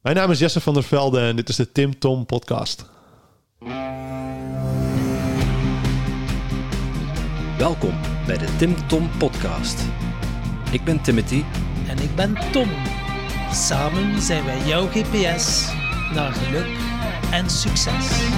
Mijn naam is Jesse van der Velde en dit is de Tim Tom Podcast. Welkom bij de Tim Tom Podcast. Ik ben Timothy. En ik ben Tom. Samen zijn wij jouw GPS naar geluk en succes.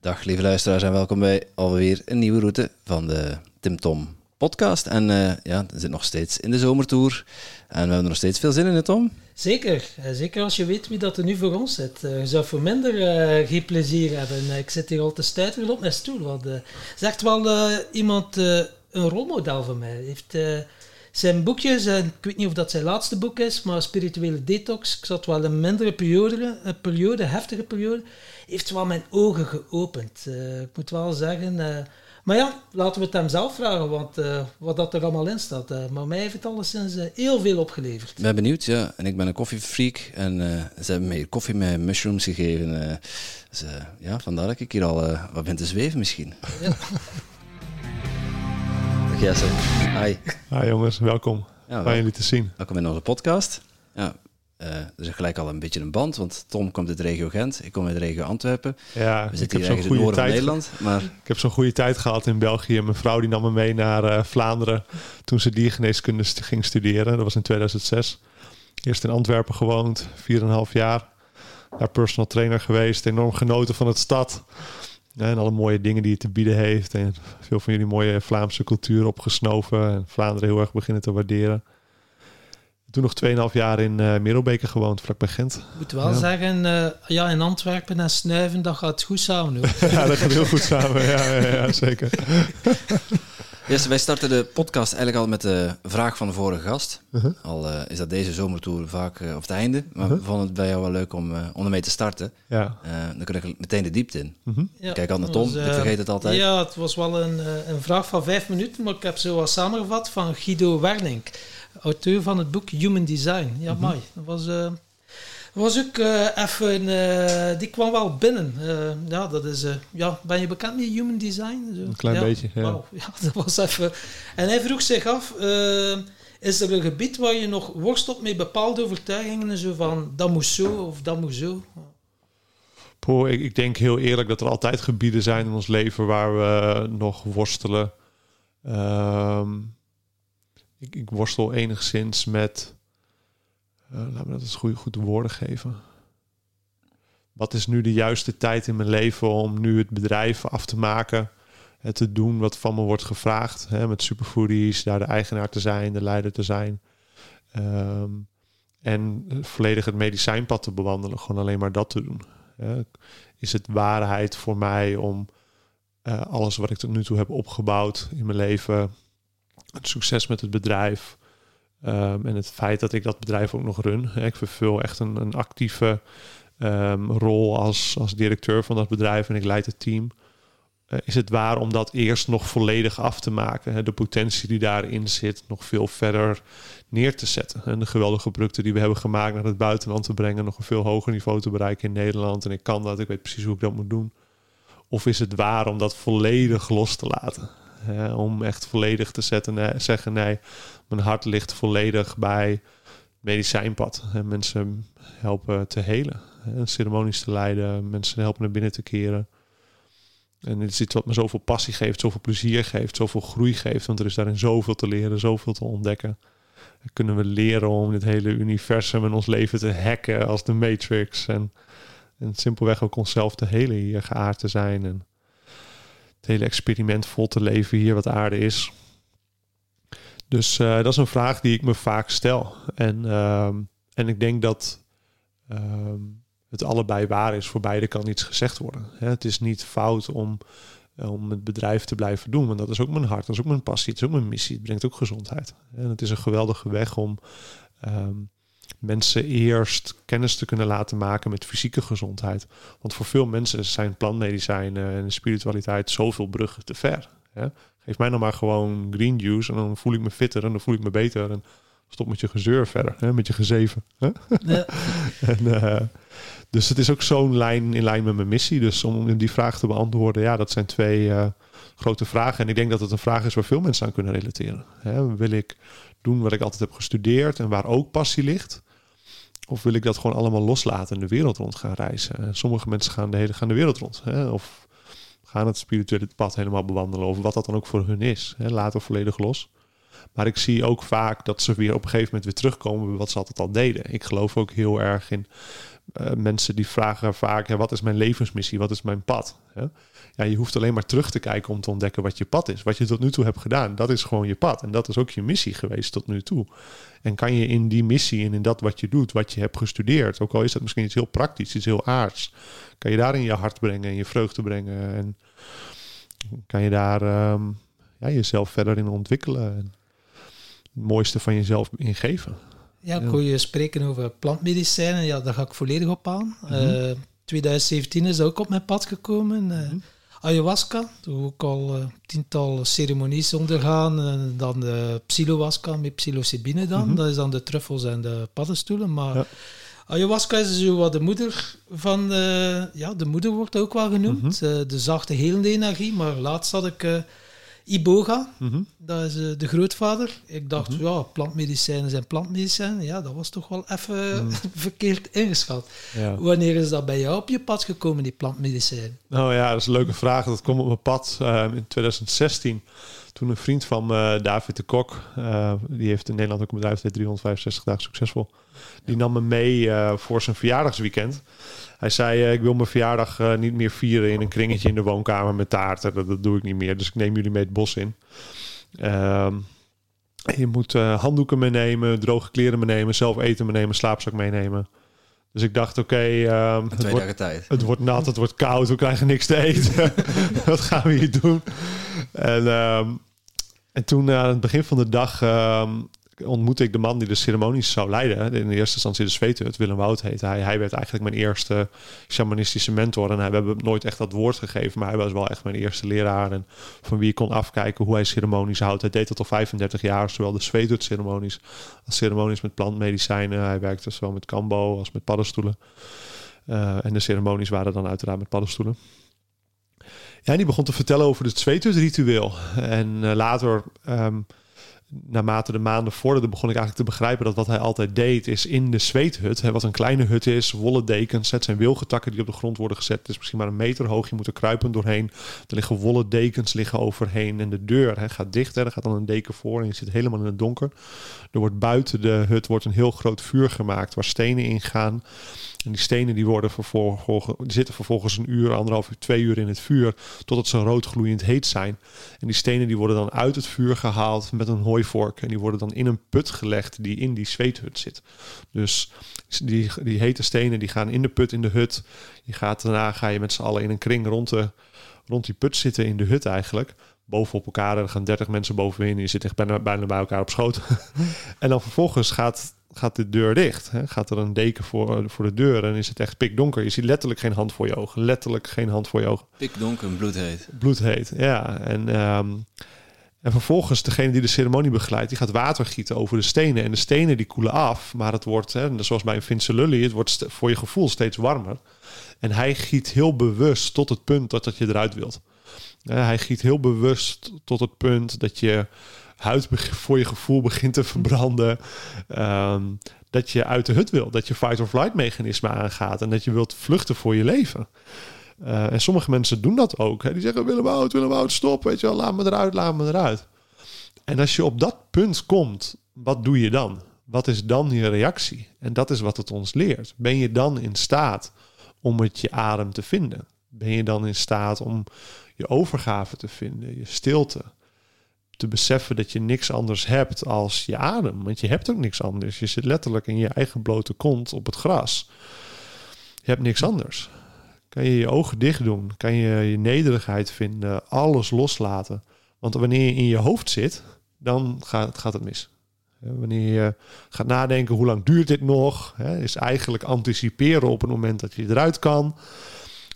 Dag lieve luisteraars en welkom bij alweer een nieuwe route van de Tim Tom Podcast. En uh, ja, we zitten nog steeds in de zomertour en we hebben er nog steeds veel zin in, het Tom? Zeker, eh, zeker als je weet wie dat er nu voor ons zit. Uh, je zou voor minder geen plezier hebben. ik zit hier al te stuiteren op mijn stoel. Want uh, is echt wel iemand, een rolmodel voor mij. Heeft zijn boekjes, ik weet niet of dat zijn laatste boek is, maar Spirituele Detox. Ik zat wel een mindere periode, een periode, heftige periode. Heeft wel mijn ogen geopend. ik moet wel zeggen. Maar ja, laten we het hem zelf vragen, want wat dat er allemaal in staat. maar mij heeft het alleszins heel veel opgeleverd. Ik ben benieuwd, ja. En ik ben een koffiefreak en ze hebben mij koffie met mushrooms gegeven. dus ja, vandaar dat ik hier al wat ben te zweven misschien. Ja. Jesse. Hi. Hi jongens, welkom. Ja, Fijn jullie te zien. Welkom in onze podcast. Ja, uh, er is gelijk al een beetje een band, want Tom komt uit de regio Gent, ik kom uit de regio Antwerpen. Ja, We zitten hier ergens in het noorden van Nederland. Maar... Ik heb zo'n goede tijd gehad in België. Mijn vrouw die nam me mee naar uh, Vlaanderen toen ze diergeneeskunde st ging studeren. Dat was in 2006. Eerst in Antwerpen gewoond, 4,5 jaar. Daar personal trainer geweest, enorm genoten van het stad. En alle mooie dingen die het te bieden heeft. En veel van jullie mooie Vlaamse cultuur opgesnoven. En Vlaanderen heel erg beginnen te waarderen. Toen nog 2,5 jaar in uh, Merelbeke gewoond, vlakbij Gent. Ik moet wel zeggen, uh, ja, in Antwerpen en Snuiven, dat gaat goed samen. ja, dat gaat heel goed samen. Ja, ja, ja zeker. Yes, wij starten de podcast eigenlijk al met de vraag van de vorige gast. Uh-huh. Al uh, is dat deze zomertour vaak uh, op het einde. Maar uh-huh. we vonden het bij jou wel leuk om, uh, om ermee te starten. Ja. dan kun ik meteen de diepte in. Uh-huh. Ja, Kijk al naar Tom, was, ik vergeet het altijd. Ja, het was wel een, een vraag van vijf minuten, maar ik heb zo wat samengevat van Guido Wernink. Auteur van het boek Human Design. Ja, mooi. Dat was was ook uh, even, uh, die kwam wel binnen. Uh, ja, dat is, ja, ben je bekend met human design? Zo? Een klein beetje, ja. Wow, ja. Dat was even. En hij vroeg zich af, is er een gebied waar je nog worstelt met bepaalde overtuigingen, zo van dat moet zo of dat moet zo? Poh, ik, ik, denk heel eerlijk dat er altijd gebieden zijn in ons leven waar we nog worstelen. Um, ik, worstel enigszins met uh, laat me dat eens goed, goed woorden geven. Wat is nu de juiste tijd in mijn leven om nu het bedrijf af te maken? Het te doen wat van me wordt gevraagd. Hè, met superfoodies, daar de eigenaar te zijn, de leider te zijn. Um, en volledig het medicijnpad te bewandelen. Gewoon alleen maar dat te doen. Hè. Is het waarheid voor mij om uh, alles wat ik tot nu toe heb opgebouwd in mijn leven, het succes met het bedrijf, Um, en het feit dat ik dat bedrijf ook nog run. Ik vervul echt een, een actieve um, rol als, als directeur van dat bedrijf en ik leid het team. Uh, is het waar om dat eerst nog volledig af te maken? Hè, de potentie die daarin zit, nog veel verder neer te zetten. En de geweldige producten die we hebben gemaakt naar het buitenland te brengen, nog een veel hoger niveau te bereiken in Nederland. En ik kan dat, ik weet precies hoe ik dat moet doen. Of is het waar om dat volledig los te laten? Hè, om echt volledig te zetten, zeggen nee, mijn hart ligt volledig bij medicijnpad. En mensen helpen te helen. En ceremonies te leiden, mensen helpen naar binnen te keren. En dit is iets wat me zoveel passie geeft, zoveel plezier geeft, zoveel groei geeft. Want er is daarin zoveel te leren, zoveel te ontdekken. En kunnen we leren om dit hele universum en ons leven te hacken als de Matrix. En, en simpelweg ook onszelf te helen, hier geaard te zijn. En het hele experiment vol te leven hier wat aarde is. Dus uh, dat is een vraag die ik me vaak stel. En, uh, en ik denk dat uh, het allebei waar is. Voor beide kan iets gezegd worden. Hè, het is niet fout om, om het bedrijf te blijven doen. Want dat is ook mijn hart, dat is ook mijn passie, het is ook mijn missie. Het brengt ook gezondheid. En het is een geweldige weg om ehm, mensen eerst kennis te kunnen laten maken met fysieke gezondheid. Want voor veel mensen zijn plantmedicijnen en spiritualiteit zoveel bruggen te ver. Geef mij nou maar gewoon green juice en dan voel ik me fitter en dan voel ik me beter. En Stop met je gezeur verder, hè? met je gezeven. Hè? Ja. en, dus het is ook zo'n lijn in lijn met mijn missie. Dus om die vraag te beantwoorden, ja, dat zijn twee grote vragen. En ik denk dat het een vraag is waar veel mensen aan kunnen relateren. Hè? Wil ik doen wat ik altijd heb gestudeerd en waar ook passie ligt? Of wil ik dat gewoon allemaal loslaten en de wereld rond gaan reizen? Sommige mensen gaan de hele gaan de wereld rond. Hè? Of gaan het spirituele pad helemaal bewandelen. Of wat dat dan ook voor hun is. Hè? Later volledig los. Maar ik zie ook vaak dat ze weer op een gegeven moment weer terugkomen bij wat ze altijd al deden. Ik geloof ook heel erg in uh, mensen die vragen vaak: wat is mijn levensmissie? Wat is mijn pad? Ja, je hoeft alleen maar terug te kijken om te ontdekken wat je pad is. Wat je tot nu toe hebt gedaan, dat is gewoon je pad. En dat is ook je missie geweest tot nu toe. En kan je in die missie en in dat wat je doet, wat je hebt gestudeerd, ook al is dat misschien iets heel praktisch, iets heel aards, kan je daarin je hart brengen en je vreugde brengen. En kan je daar ehm, ja, jezelf verder in ontwikkelen. Mooiste van jezelf ingeven. Ja, ik hoor je spreken over plantmedicijnen. Ja, daar ga ik volledig op aan. Mm 2017 is ook op mijn pad gekomen. Uh, ayahuasca, toen ook al uh, tiental ceremonies ondergaan. En dan de psilowasca met psilocybine dan. Mhm. Dat is dan de truffels en de paddenstoelen. Maar ayahuasca is zo wat de moeder van... ja, de moeder wordt ook wel genoemd. Mhm. de zachte helende energie. Maar laatst had ik Iboga, mhm. dat is uh, de grootvader. Ik dacht, mm ja, plantmedicijnen zijn plantmedicijnen. Ja, dat was toch wel even mhm. verkeerd ingeschat. Ja. Wanneer is dat bij jou op je pad gekomen, die plantmedicijn? Nou ja, dat is een leuke vraag. Dat kwam op mijn pad uh, in 2016. Toen een vriend van uh, David de Kok, die heeft in Nederland ook een bedrijf, dat 365 dagen succesvol. Die nam me mee voor zijn verjaardagsweekend. Hij zei, ik wil mijn verjaardag niet meer vieren in een kringetje in de woonkamer met taarten. Dat, dat, doe ik niet meer. Dus ik neem jullie mee het bos in. Uh, je moet handdoeken meenemen, droge kleren meenemen, zelf eten meenemen, slaapzak meenemen. Dus ik dacht, oké, okay, um, het, wordt, het wordt nat, het wordt koud, we krijgen niks te eten. Wat gaan we hier doen? En, um, en toen aan het begin van de dag um, ontmoette ik de man die de ceremonies zou leiden. In de eerste instantie de zweethut, Willem Wout heet hij. Hij werd eigenlijk mijn eerste shamanistische mentor. En we hebben nooit echt dat woord gegeven, maar hij was wel echt mijn eerste leraar. En van wie ik kon afkijken hoe hij ceremonies houdt. Hij deed dat al 35 jaar, zowel de zweethut ceremonies als ceremonies met plantmedicijnen. Hij werkte zowel met kambo als met paddenstoelen. Uh, en de ceremonies waren dan uiteraard met paddenstoelen. Ja, en die begon te vertellen over het zweethut-ritueel. En uh, later... Um, naarmate de maanden vorderden, begon ik eigenlijk te begrijpen dat wat hij altijd deed, is in de zweethut, hè, wat een kleine hut is, wollen dekens, het zijn wilgetakken die op de grond worden gezet. Het is misschien maar een meter hoog, je moet er kruipen doorheen. Er liggen wollen dekens liggen overheen en de deur hè, gaat dicht. Hè, er gaat dan een deken voor en je zit helemaal in het donker. Er wordt buiten de hut wordt een heel groot vuur gemaakt waar stenen in gaan. En die stenen die worden vervolgens, die zitten vervolgens een uur, anderhalf uur, twee uur in het vuur, totdat ze rood gloeiend heet zijn. En die stenen die worden dan uit het vuur gehaald met een hooivork en die worden dan in een put gelegd die in die zweethut zit. Dus die, die hete stenen die gaan in de put in de hut. Je gaat daarna ga je met z'n allen in een kring rond, de, rond die put zitten in de hut eigenlijk bovenop elkaar. Er gaan 30 mensen bovenin. Je zit echt bijna, bijna bij elkaar op schoot. en dan vervolgens gaat gaat de deur dicht. Hè? Gaat er een deken voor, voor de deur en is het echt pikdonker. Je ziet letterlijk geen hand voor je ogen. Letterlijk geen hand voor je ogen. Pikdonker, bloedheet. Bloedheet, ja. En, ehm, en vervolgens degene die de ceremonie begeleidt, die gaat water gieten over de stenen. En de stenen die koelen af, maar het wordt, hè, zoals bij een Finse lully, het wordt voor je gevoel steeds warmer. En hij giet heel bewust tot het punt dat, dat je eruit wilt. hij giet heel bewust tot het punt dat je huid voor je gevoel begint te verbranden. Ehm, dat je uit de hut wil. Dat je fight or flight mechanisme aangaat. En dat je wilt vluchten voor je leven. Uh, en sommige mensen doen dat ook. Hè. Die zeggen, Willem Oud, Willem Oud, stop. Weet je wel, laat me eruit, laat me eruit. En als je op dat punt komt, wat doe je dan? Wat is dan je reactie? En dat is wat het ons leert. Ben je dan in staat om het je adem te vinden? Ben je dan in staat om je overgave te vinden, je stilte? Te beseffen dat je niks anders hebt als je adem. Want je hebt ook niks anders. Je zit letterlijk in je eigen blote kont op het gras. Je hebt niks anders. Kan je je ogen dicht doen? Kan je je nederigheid vinden? Alles loslaten? Want wanneer je in je hoofd zit, dan gaat, gaat het mis. Wanneer je gaat nadenken, hoe lang duurt dit nog? Is eigenlijk anticiperen op het moment dat je eruit kan.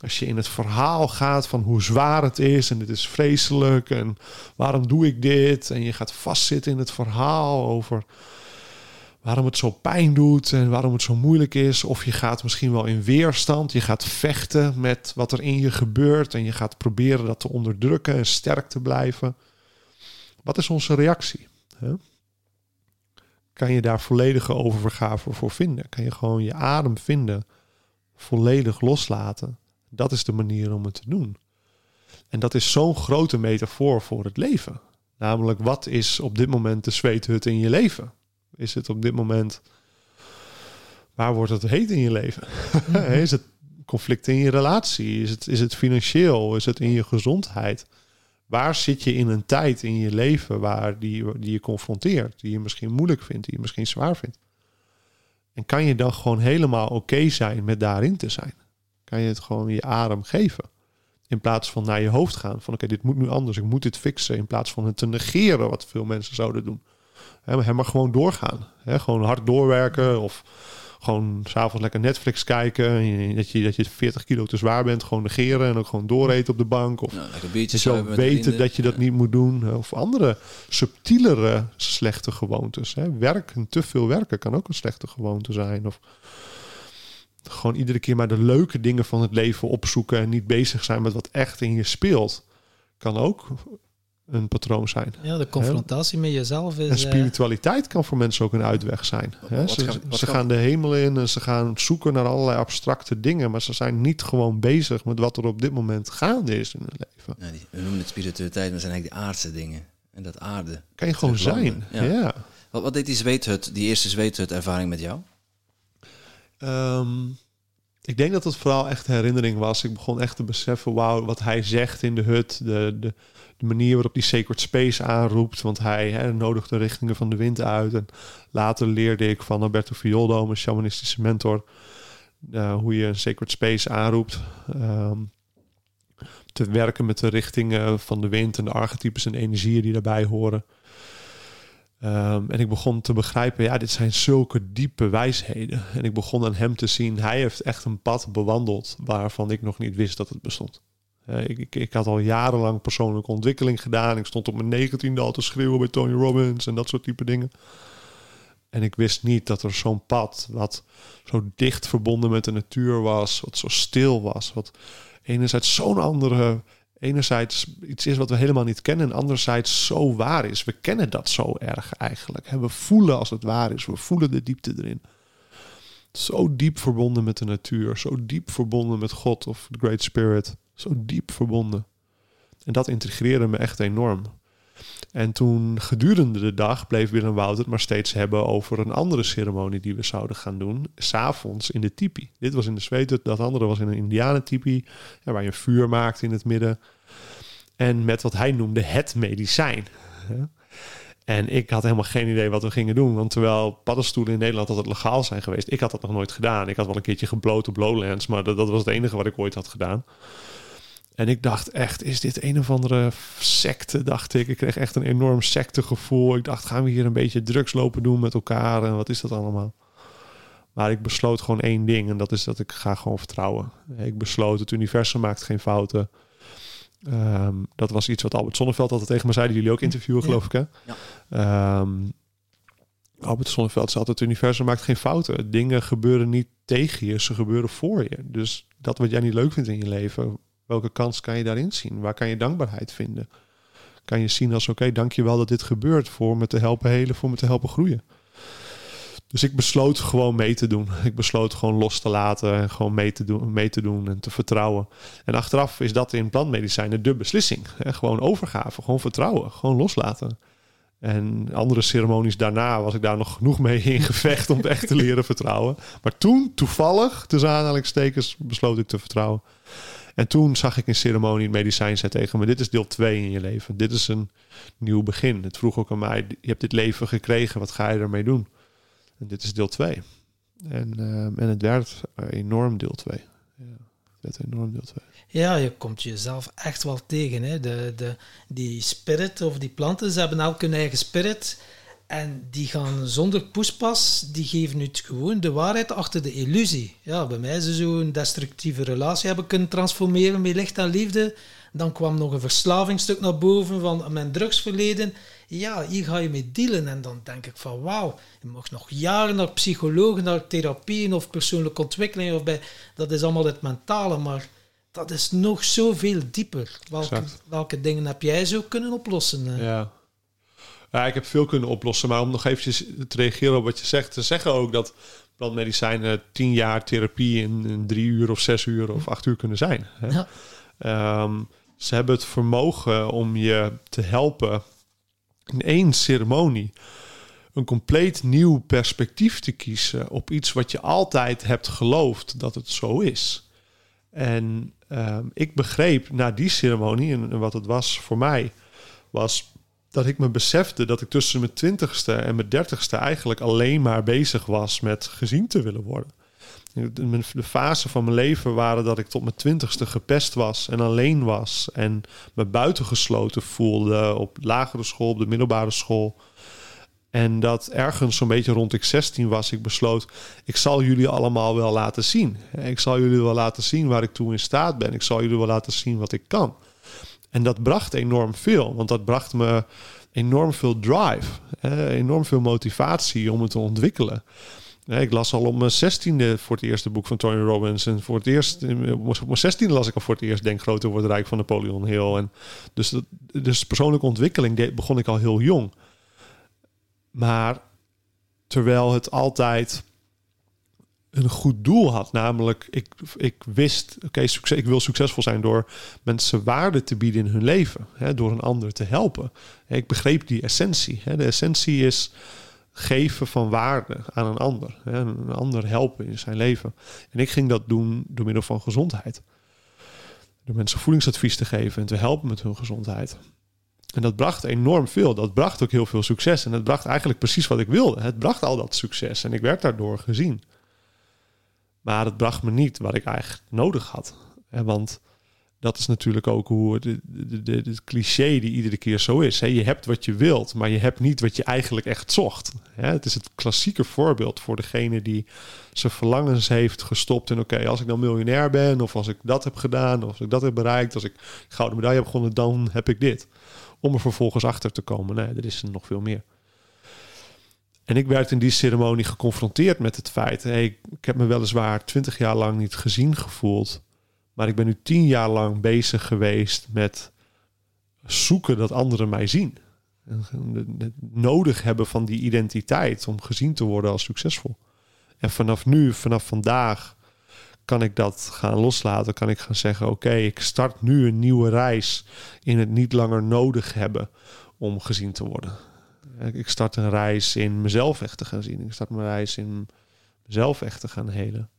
Als je in het verhaal gaat van hoe zwaar het is en dit is vreselijk en waarom doe ik dit? En je gaat vastzitten in het verhaal over waarom het zo pijn doet en waarom het zo moeilijk is. Of je gaat misschien wel in weerstand. Je gaat vechten met wat er in je gebeurt. En je gaat proberen dat te onderdrukken en sterk te blijven. Wat is onze reactie? Kan je daar volledige overgave voor vinden? Kan je gewoon je adem vinden? Volledig loslaten? Dat is de manier om het te doen. En dat is zo'n grote metafoor voor het leven. Namelijk, wat is op dit moment de zweethut in je leven? Is het op dit moment. Waar wordt het heet in je leven? is het conflict in je relatie? Is het, is het financieel? Is het in je gezondheid? Waar zit je in een tijd in je leven waar die, die je confronteert, die je misschien moeilijk vindt, die je misschien zwaar vindt? En kan je dan gewoon helemaal oké zijn met daarin te zijn? Kan je het gewoon je adem geven? In plaats van naar je hoofd gaan van oké, dit moet nu anders, ik moet dit fixen. In plaats van het te negeren wat veel mensen zouden doen. He, maar gewoon doorgaan. He, gewoon hard doorwerken of gewoon s'avonds lekker Netflix kijken. Dat je, dat je 40 kilo te zwaar bent, gewoon negeren en ook gewoon dooreten op de bank. Of ja, zo weten dat je dat niet moet doen. Of andere subtielere slechte gewoontes. Hè. Werken, te veel werken kan ook een slechte gewoonte zijn. Of gewoon iedere keer maar de leuke dingen van het leven opzoeken en niet bezig zijn met wat echt in je speelt. Kan ook een patroon zijn. Ja, de confrontatie met jezelf is... En eh, spiritualiteit kan voor mensen ook een uitweg zijn. Hè? Ze, ze gaan de hemel in en ze gaan zoeken naar allerlei abstracte dingen, maar ze zijn niet gewoon bezig met wat er op dit moment gaande is in hun leven. Ja, die, we noemen het spiritualiteit, maar zijn eigenlijk de aardse dingen. En dat aarde. Kan je gewoon zijn, ja. Wat, wat deed die zweethut, die eerste zweethut ervaring met jou? Ehm, ik denk dat het vooral echt herinnering was. Ik begon echt te beseffen, wauw, wat hij zegt in de hut, de, de, de manier waarop die Sacred Space aanroept. Want hij hè, nodigt de richtingen van de wind uit. En later leerde ik van Alberto Fioldo, mijn shamanistische mentor, uh, hoe je een Sacred Space aanroept. Um, te werken met de richtingen van de wind en de archetypes en energieën die daarbij horen. Um, en ik begon te begrijpen, ja, dit zijn zulke diepe wijsheden. En ik begon aan hem te zien, hij heeft echt een pad bewandeld waarvan ik nog niet wist dat het bestond. Uh, ik, ik, ik, had al jarenlang persoonlijke ontwikkeling gedaan. Ik stond op mijn negentiende al te schreeuwen bij Tony Robbins en dat soort type dingen. En ik wist niet dat er zo'n pad, wat zo dicht verbonden met de natuur was, wat zo stil was, wat enerzijds zo'n andere enerzijds iets is wat we helemaal niet kennen en anderzijds zo waar is. We kennen dat zo erg eigenlijk. We voelen als het waar is, we voelen de diepte erin. Zo diep verbonden met de natuur, zo diep verbonden met God of the Great Spirit, zo diep verbonden. En dat integreerde me echt enorm. En toen gedurende de dag bleef Willem Wout het maar steeds hebben over een andere ceremonie die we zouden gaan doen. S'avonds in de tipi. Dit was in de Zweden, dat andere was in een indianentipi. Ja, waar je een vuur maakt in het midden. En met wat hij noemde het medicijn. En ik had helemaal geen idee wat we gingen doen. Want terwijl paddenstoelen in Nederland altijd legaal zijn geweest, ik had dat nog nooit gedaan. Ik had wel een keertje gebloot op Lowlands, maar dat, dat was het enige wat ik ooit had gedaan. En ik dacht echt, is dit een of andere secte, dacht ik. Ik kreeg echt een enorm sectegevoel. Ik dacht, gaan we hier een beetje drugs lopen doen met elkaar? En wat is dat allemaal? Maar ik besloot gewoon één ding. En dat is dat ik ga gewoon vertrouwen. Ik besloot, het universum maakt geen fouten. Ehm, dat was iets wat Albert Sonneveld altijd tegen me zei. Die jullie ook interviewen, geloof ik, hè? Ja. Um, Albert Sonneveld zei altijd, het universum maakt geen fouten. Dingen gebeuren niet tegen je, ze gebeuren voor je. Dus dat wat jij niet leuk vindt in je leven, Welke kans kan je daarin zien? Waar kan je dankbaarheid vinden? Kan je zien als oké, okay, dankjewel dat dit gebeurt voor me te helpen helen, voor me te helpen groeien. Dus ik besloot gewoon mee te doen. Ik besloot gewoon los te laten en gewoon mee te doen, mee te doen en te vertrouwen. En achteraf is dat in plantmedicijnen de beslissing. Hè? Gewoon overgave, gewoon vertrouwen, gewoon loslaten. En andere ceremonies daarna was ik daar nog genoeg mee in gevecht om echt te leren vertrouwen. Maar toen, toevallig, tussen aanhalingstekens, besloot ik te vertrouwen. En toen zag ik een ceremonie in medicijn zei tegen me: Dit is deel 2 in je leven. Dit is een nieuw begin. Het vroeg ook aan mij: Je hebt dit leven gekregen, wat ga je ermee doen? En dit is deel 2. En, uh, en het werd enorm deel 2. Ja, het werd enorm deel 2. Ja, je komt jezelf echt wel tegen. Hè? De, de, die spirit of die planten, ze hebben elk hun eigen spirit. En die gaan zonder poespas, die geven nu gewoon de waarheid achter de illusie. Ja, bij mij ze zo'n destructieve relatie hebben kunnen transformeren met licht en liefde. Dan kwam nog een verslavingsstuk naar boven van mijn drugsverleden. ja, hier ga je mee dealen. En dan denk ik van, wauw, je mag nog jaren naar psychologen, naar therapieën of persoonlijke ontwikkeling. Of bij, dat is allemaal het mentale, maar dat is nog zoveel dieper. Welke, welke dingen heb jij zo kunnen oplossen? Eh? Ja. Ja, ik heb veel kunnen oplossen. Maar om nog eventjes te reageren op wat je zegt, te zeggen ook dat plantmedicijnen tien jaar therapie in, in, drie uur of zes uur of acht uur kunnen zijn. Hè? Ja. Ehm, ze hebben het vermogen om je te helpen in één ceremonie een compleet nieuw perspectief te kiezen op iets wat je altijd hebt geloofd dat het zo is. En ehm, ik begreep na die ceremonie, en, wat het was voor mij, was dat ik me besefte dat ik tussen mijn twintigste en mijn dertigste eigenlijk alleen maar bezig was met gezien te willen worden. De fase van mijn leven waren dat ik tot mijn twintigste gepest was en alleen was en me buitengesloten voelde op lagere school, op de middelbare school. En dat ergens zo'n beetje rond ik 16 was, ik besloot, ik zal jullie allemaal wel laten zien. Ik zal jullie wel laten zien waar ik toe in staat ben. Ik zal jullie wel laten zien wat ik kan. En dat bracht enorm veel, want dat bracht me enorm veel drive, enorm veel motivatie om het te ontwikkelen. Ik las al op mijn zestiende voor het eerste boek van Tony Robbins. En voor het eerst, op mijn zestiende las ik al voor het eerst Denk groter wordt rijk van Napoleon Hill. En dus, dus persoonlijke ontwikkeling begon ik al heel jong. Maar terwijl het altijd een goed doel had. Namelijk, ik, ik wist, oké, ik wil succesvol zijn door mensen waarde te bieden in hun leven. Hè, door een ander te helpen. Ik begreep die essentie. Hè. De essentie is geven van waarde aan een ander. Hè, een ander helpen in zijn leven. En ik ging dat doen door middel van gezondheid. Door mensen voedingsadvies te geven en te helpen met hun gezondheid. En dat bracht enorm veel. Dat bracht ook heel veel succes. En het bracht eigenlijk precies wat ik wilde. Het bracht al dat succes. En ik werd daardoor gezien. Maar het bracht me niet wat ik eigenlijk nodig had. Want dat is natuurlijk ook hoe het, cliché die iedere keer zo is. Je hebt wat je wilt, maar je hebt niet wat je eigenlijk echt zocht. Het is het klassieke voorbeeld voor degene die zijn verlangens heeft gestopt. En oké, als ik dan miljonair ben, of als ik dat heb gedaan, of als ik dat heb bereikt, als ik gouden medaille heb gewonnen, dan heb ik dit. Om er vervolgens achter te komen. Nee, er is nog veel meer. En ik werd in die ceremonie geconfronteerd met het feit: hey, ik heb me weliswaar twintig jaar lang niet gezien gevoeld. Maar ik ben nu tien jaar lang bezig geweest met zoeken dat anderen mij zien. Het nodig hebben van die identiteit om gezien te worden als succesvol. En vanaf nu, vanaf vandaag, kan ik dat gaan loslaten. Kan ik gaan zeggen: Oké, ik start nu een nieuwe reis in het niet langer nodig hebben om gezien te worden. Ik start een reis in mezelf echt te gaan zien. Ik start mijn reis in mezelf echt te gaan helen.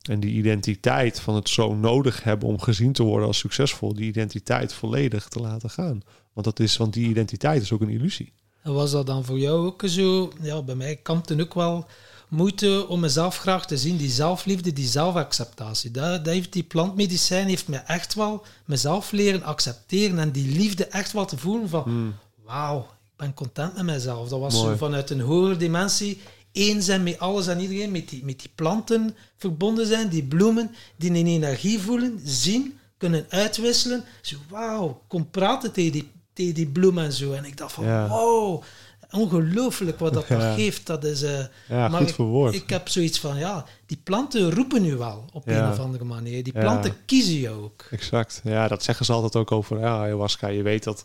En die identiteit van het zo nodig hebben om gezien te worden als succesvol, die identiteit volledig te laten gaan. Want, dat is, want die identiteit is ook een illusie. En was dat dan voor jou ook zo? Ja, bij mij kampte ook wel moeite om mezelf graag te zien. Die zelfliefde, die zelfacceptatie. Dat, dat heeft die plantmedicijn heeft me echt wel mezelf leren accepteren en die liefde echt wel te voelen van hmm. wauw, ben content met mezelf. Dat was zo vanuit een hogere dimensie één zijn met alles en iedereen, met die, met die planten verbonden zijn, die bloemen, die een energie voelen, zien, kunnen uitwisselen. Zo, wauw, kom praten tegen die, tegen die bloemen en zo. En ik dacht van, ja. wow, ongelooflijk wat dat ja. geeft. Dat is, uh, ja, maar goed ik, verwoord. Ik heb zoiets van, ja, die planten roepen nu wel op een of andere manier. Die planten kiezen je ook. Exact. Ja, dat zeggen ze altijd ook over ja, ayahuasca. Je weet dat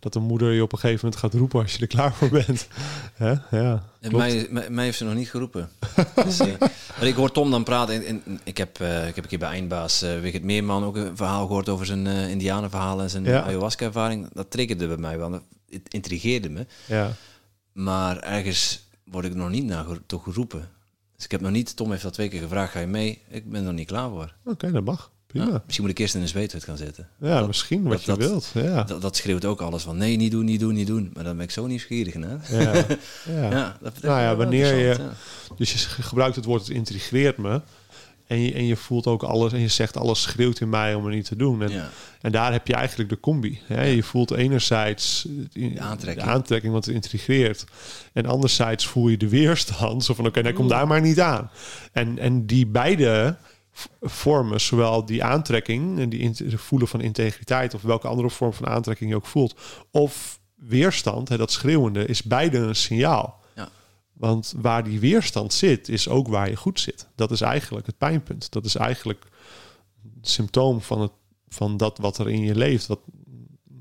dat de moeder je op een gegeven moment gaat roepen als je er klaar voor bent. Hè? Ja, en mij, mij, heeft ze nog niet geroepen. dus, uh, ik hoor Tom dan praten. En, ik, heb, uh, ik heb een keer bij Eindbaas uh, Wigert Meerman ook een verhaal gehoord over zijn uh, indianenverhaal en zijn ayahuasca-ervaring. Dat triggerde bij mij wel. Het intrigeerde me. Ja. Maar ergens word ik nog niet naar toch geroepen. Dus ik heb nog niet, Tom heeft dat twee keer gevraagd, ga je mee? Ik ben er nog niet klaar voor. Oké, dat mag. Ja, misschien moet ik eerst in een zweethut gaan zitten. Ja, misschien wat je wilt. Ja. Dat, dat, schreeuwt ook alles van nee, niet doen, niet doen, niet doen. Maar dan ben ik zo nieuwsgierig hè? Ja, ja. ja dat nou ja, wanneer je... Dus je gebruikt het woord, het intrigeert me. En je, en je voelt ook alles en je zegt alles schreeuwt in mij om het niet te doen. En, en daar heb je eigenlijk de combi. Hè? Je voelt enerzijds de aantrekking. de aantrekking, want het intrigeert. En anderzijds voel je de weerstand. Zo van oké, okay, kom daar maar niet aan. En, en die beide vormen, zowel die aantrekking en die voelen van integriteit of welke andere vorm van aantrekking je ook voelt, of weerstand, hè, dat schreeuwende, is beide een signaal. Want waar die weerstand zit, is ook waar je goed zit. Dat is eigenlijk het pijnpunt. Dat is eigenlijk het symptoom van, het, van dat wat er in je leeft, wat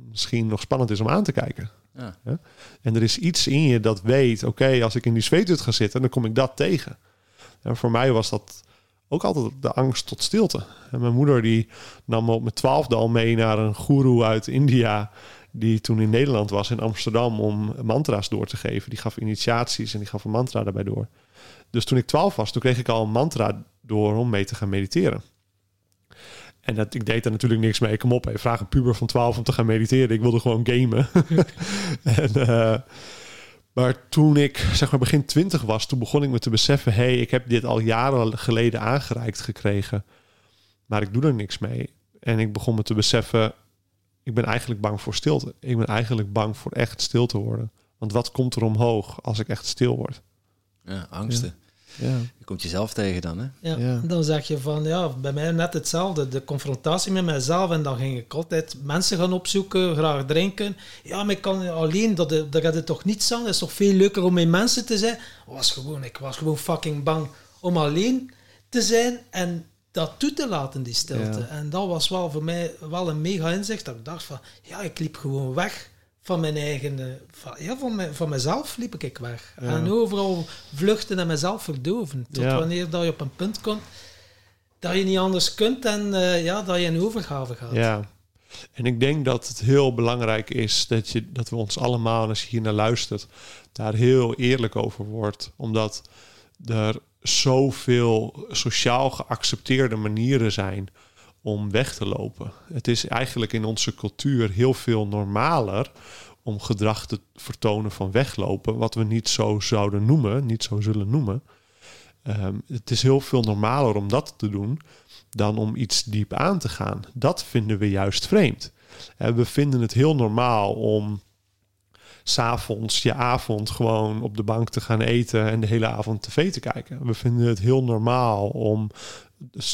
misschien nog spannend is om aan te kijken. Ja. En er is iets in je dat weet, oké, als ik in die zweethut ga zitten, dan kom ik dat tegen. En voor mij was dat ook altijd de angst tot stilte. En mijn moeder die nam me op mijn twaalfde al mee naar een guru uit India, die toen in Nederland was, in Amsterdam, om mantra's door te geven. Die gaf initiaties en die gaf een mantra daarbij door. Dus toen ik twaalf was, toen kreeg ik al een mantra door om mee te gaan mediteren. En dat, ik deed er natuurlijk niks mee. Kom op, hey, vraag een puber van 12 om te gaan mediteren. Ik wilde gewoon gamen. en, uh, maar toen ik zeg maar begin 20 was, toen begon ik me te beseffen: hé, hey, ik heb dit al jaren geleden aangereikt gekregen. Maar ik doe er niks mee. En ik begon me te beseffen: ik ben eigenlijk bang voor stilte. Ik ben eigenlijk bang voor echt stil te worden. Want wat komt er omhoog als ik echt stil word? Ja, angsten. Ja. Je komt jezelf tegen dan, hè? Ja, ja, dan zeg je van, ja, bij mij net hetzelfde. De confrontatie met mezelf. En dan ging ik altijd mensen gaan opzoeken, graag drinken. Ja, maar ik kan alleen, dat, dat gaat het toch niet aan. Het is toch veel leuker om met mensen te zijn. Was gewoon, ik was gewoon fucking bang om alleen te zijn en dat toe te laten, die stilte. En dat was wel voor mij wel een mega inzicht. Dat ik dacht van, ja, ik liep gewoon weg van mijn eigen, eh, van, ja, van, mijn, van mezelf liep ik weg. En overal vluchten en mezelf verdoven. Tot wanneer dat je op een punt komt dat je niet anders kunt en uh, ja, dat je in overgave gaat. Ja, en ik denk dat het heel belangrijk is dat, je, dat we ons allemaal, als je hier naar luistert, daar heel eerlijk over wordt. Omdat er zoveel sociaal geaccepteerde manieren zijn om weg te lopen. Het is eigenlijk in onze cultuur heel veel normaler om gedrag te vertonen van weglopen, wat we niet zo zouden noemen, niet zo zullen noemen. Ehm, het is heel veel normaler om dat te doen dan om iets diep aan te gaan. Dat vinden we juist vreemd. We vinden het heel normaal om s'avonds je avond gewoon op de bank te gaan eten en de hele avond tv te kijken. We vinden het heel normaal om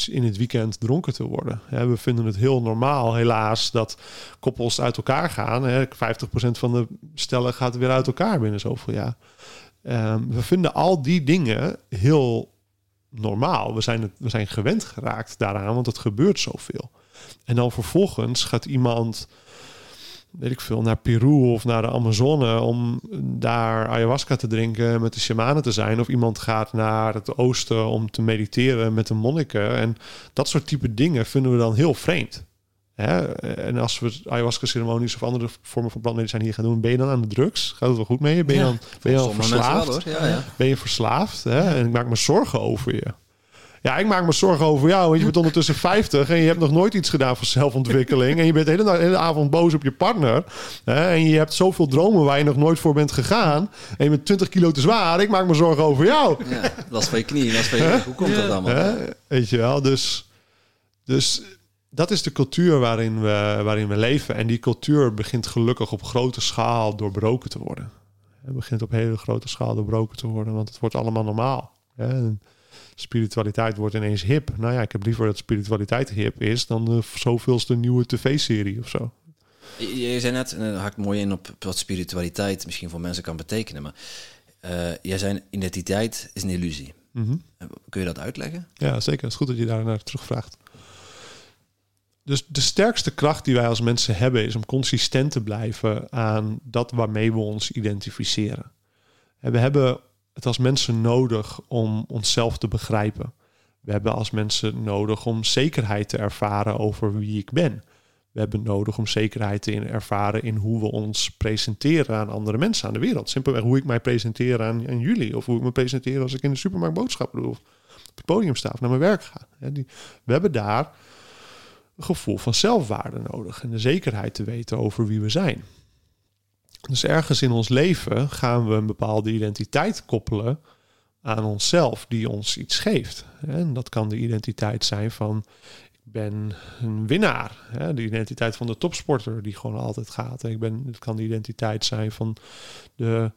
in het weekend dronken te worden. we vinden het heel normaal, helaas, dat koppels uit elkaar gaan. 50% van de stellen gaat weer uit elkaar binnen zoveel jaar. Um, we vinden al die dingen heel normaal. We zijn, het, we zijn gewend geraakt daaraan, want het gebeurt zoveel. En dan vervolgens gaat iemand weet ik veel, naar Peru of naar de Amazone om daar ayahuasca te drinken, met de shamanen te zijn. Of iemand gaat naar het oosten om te mediteren met de monniken. En dat soort type dingen vinden we dan heel vreemd. Hè? En als we ayahuasca-ceremonies of andere vormen van plantmedicijn hier gaan doen, ben je dan aan de drugs? Gaat het wel goed mee? Ben je dan, ben je dan verslaafd? ja, ja. Ben je verslaafd? Hè? En ik maak me zorgen over je. Ja, ik maak me zorgen over jou. Want je bent ondertussen 50 en je hebt nog nooit iets gedaan voor zelfontwikkeling. En je bent de hele, hele avond boos op je partner. Hè, en je hebt zoveel dromen waar je nog nooit voor bent gegaan. En je bent 20 kilo te zwaar. Ik maak me zorgen over jou. Ja, dat is van je knieën. Dat is van je, hoe komt dat allemaal? Weet je wel, dus... Dus dat is de cultuur waarin we, waarin we leven. En die cultuur begint gelukkig op grote schaal doorbroken te worden. Het begint op hele grote schaal doorbroken te worden, want het wordt allemaal normaal spiritualiteit wordt ineens hip. Nou ja, ik heb liever dat spiritualiteit hip is dan de zoveelste nieuwe tv-serie of zo. Je, zei net, en dat haakt mooi in op wat spiritualiteit misschien voor mensen kan betekenen, maar uh, jij zei identiteit is een illusie. Mm Kun je dat uitleggen? Ja, zeker. Het is goed dat je daar naar terugvraagt. Dus de sterkste kracht die wij als mensen hebben is om consistent te blijven aan dat waarmee we ons identificeren. En we hebben het als mensen nodig om onszelf te begrijpen. We hebben als mensen nodig om zekerheid te ervaren over wie ik ben. We hebben nodig om zekerheid te ervaren in hoe we ons presenteren aan andere mensen aan de wereld. Simpelweg hoe ik mij presenteer aan, jullie. Of hoe ik me presenteer als ik in de supermarkt boodschappen doe. Of op het podium sta of naar mijn werk ga. We hebben daar een gevoel van zelfwaarde nodig. En de zekerheid te weten over wie we zijn. Dus ergens in ons leven gaan we een bepaalde identiteit koppelen aan onszelf, die ons iets geeft. En dat kan de identiteit zijn van ik ben een winnaar. De identiteit van de topsporter die gewoon altijd gaat. Ik ben, het kan de identiteit zijn van de,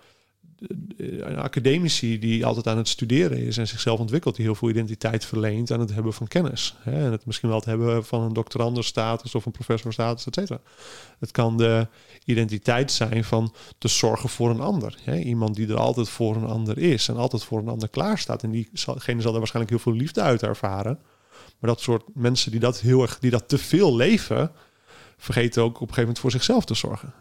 een academici die altijd aan het studeren is en zichzelf ontwikkelt, die heel veel identiteit verleent aan het hebben van kennis. Hè? En het misschien wel het hebben van een doctoranderstatus of een professorstatus, et cetera. Het kan de identiteit zijn van te zorgen voor een ander. Hè? Iemand die er altijd voor een ander is en altijd voor een ander klaarstaat. En diegene zal er waarschijnlijk heel veel liefde uit ervaren. Maar dat soort mensen die dat heel erg, die dat te veel leven, vergeten ook op een gegeven moment voor zichzelf te zorgen.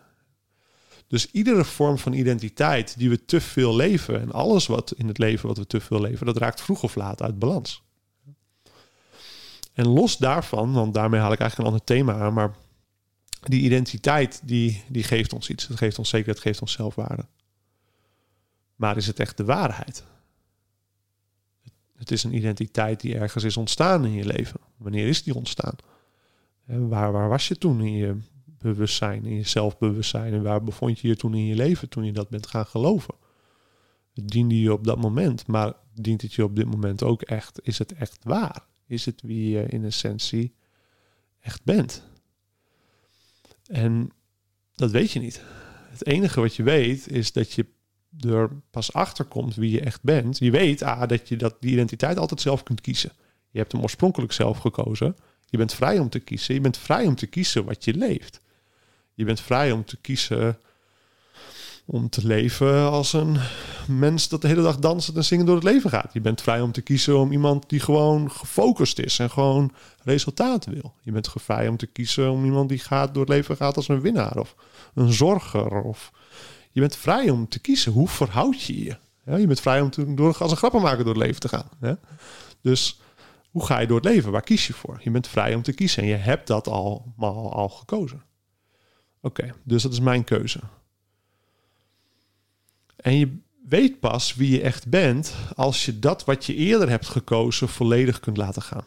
Dus iedere vorm van identiteit die we te veel leven en alles wat in het leven wat we te veel leven, dat raakt vroeg of laat uit balans. En los daarvan, want daarmee haal ik eigenlijk een ander thema aan, maar die identiteit die, die geeft ons iets. Het geeft ons zekerheid, het geeft ons zelfwaarde. Maar is het echt de waarheid? Het is een identiteit die ergens is ontstaan in je leven. Wanneer is die ontstaan? Waar, waar was je toen in je bewustzijn, in je zelfbewustzijn. En waar bevond je je toen in je leven, toen je dat bent gaan geloven? Diende je op dat moment, maar dient het je op dit moment ook echt? Is het echt waar? Is het wie je in essentie echt bent? En dat weet je niet. Het enige wat je weet is dat je er pas achter komt wie je echt bent. Je weet ah, dat je dat, die identiteit altijd zelf kunt kiezen. Je hebt hem oorspronkelijk zelf gekozen. Je bent vrij om te kiezen. Je bent vrij om te kiezen wat je leeft. Je bent vrij om te kiezen om te leven als een mens dat de hele dag dansend en zingen door het leven gaat. Je bent vrij om te kiezen om iemand die gewoon gefocust is en gewoon resultaat wil. Je bent vrij om te kiezen om iemand die gaat door het leven gaat als een winnaar of een zorger. Of je bent vrij om te kiezen hoe verhoud je je. Ja, je bent vrij om te, door, als een grappenmaker door het leven te gaan. Dus hoe ga je door het leven? Waar kies je voor? Je bent vrij om te kiezen en je hebt dat al, al, al gekozen. Oké, dus dat is mijn keuze. En je weet pas wie je echt bent als je dat wat je eerder hebt gekozen volledig kunt laten gaan.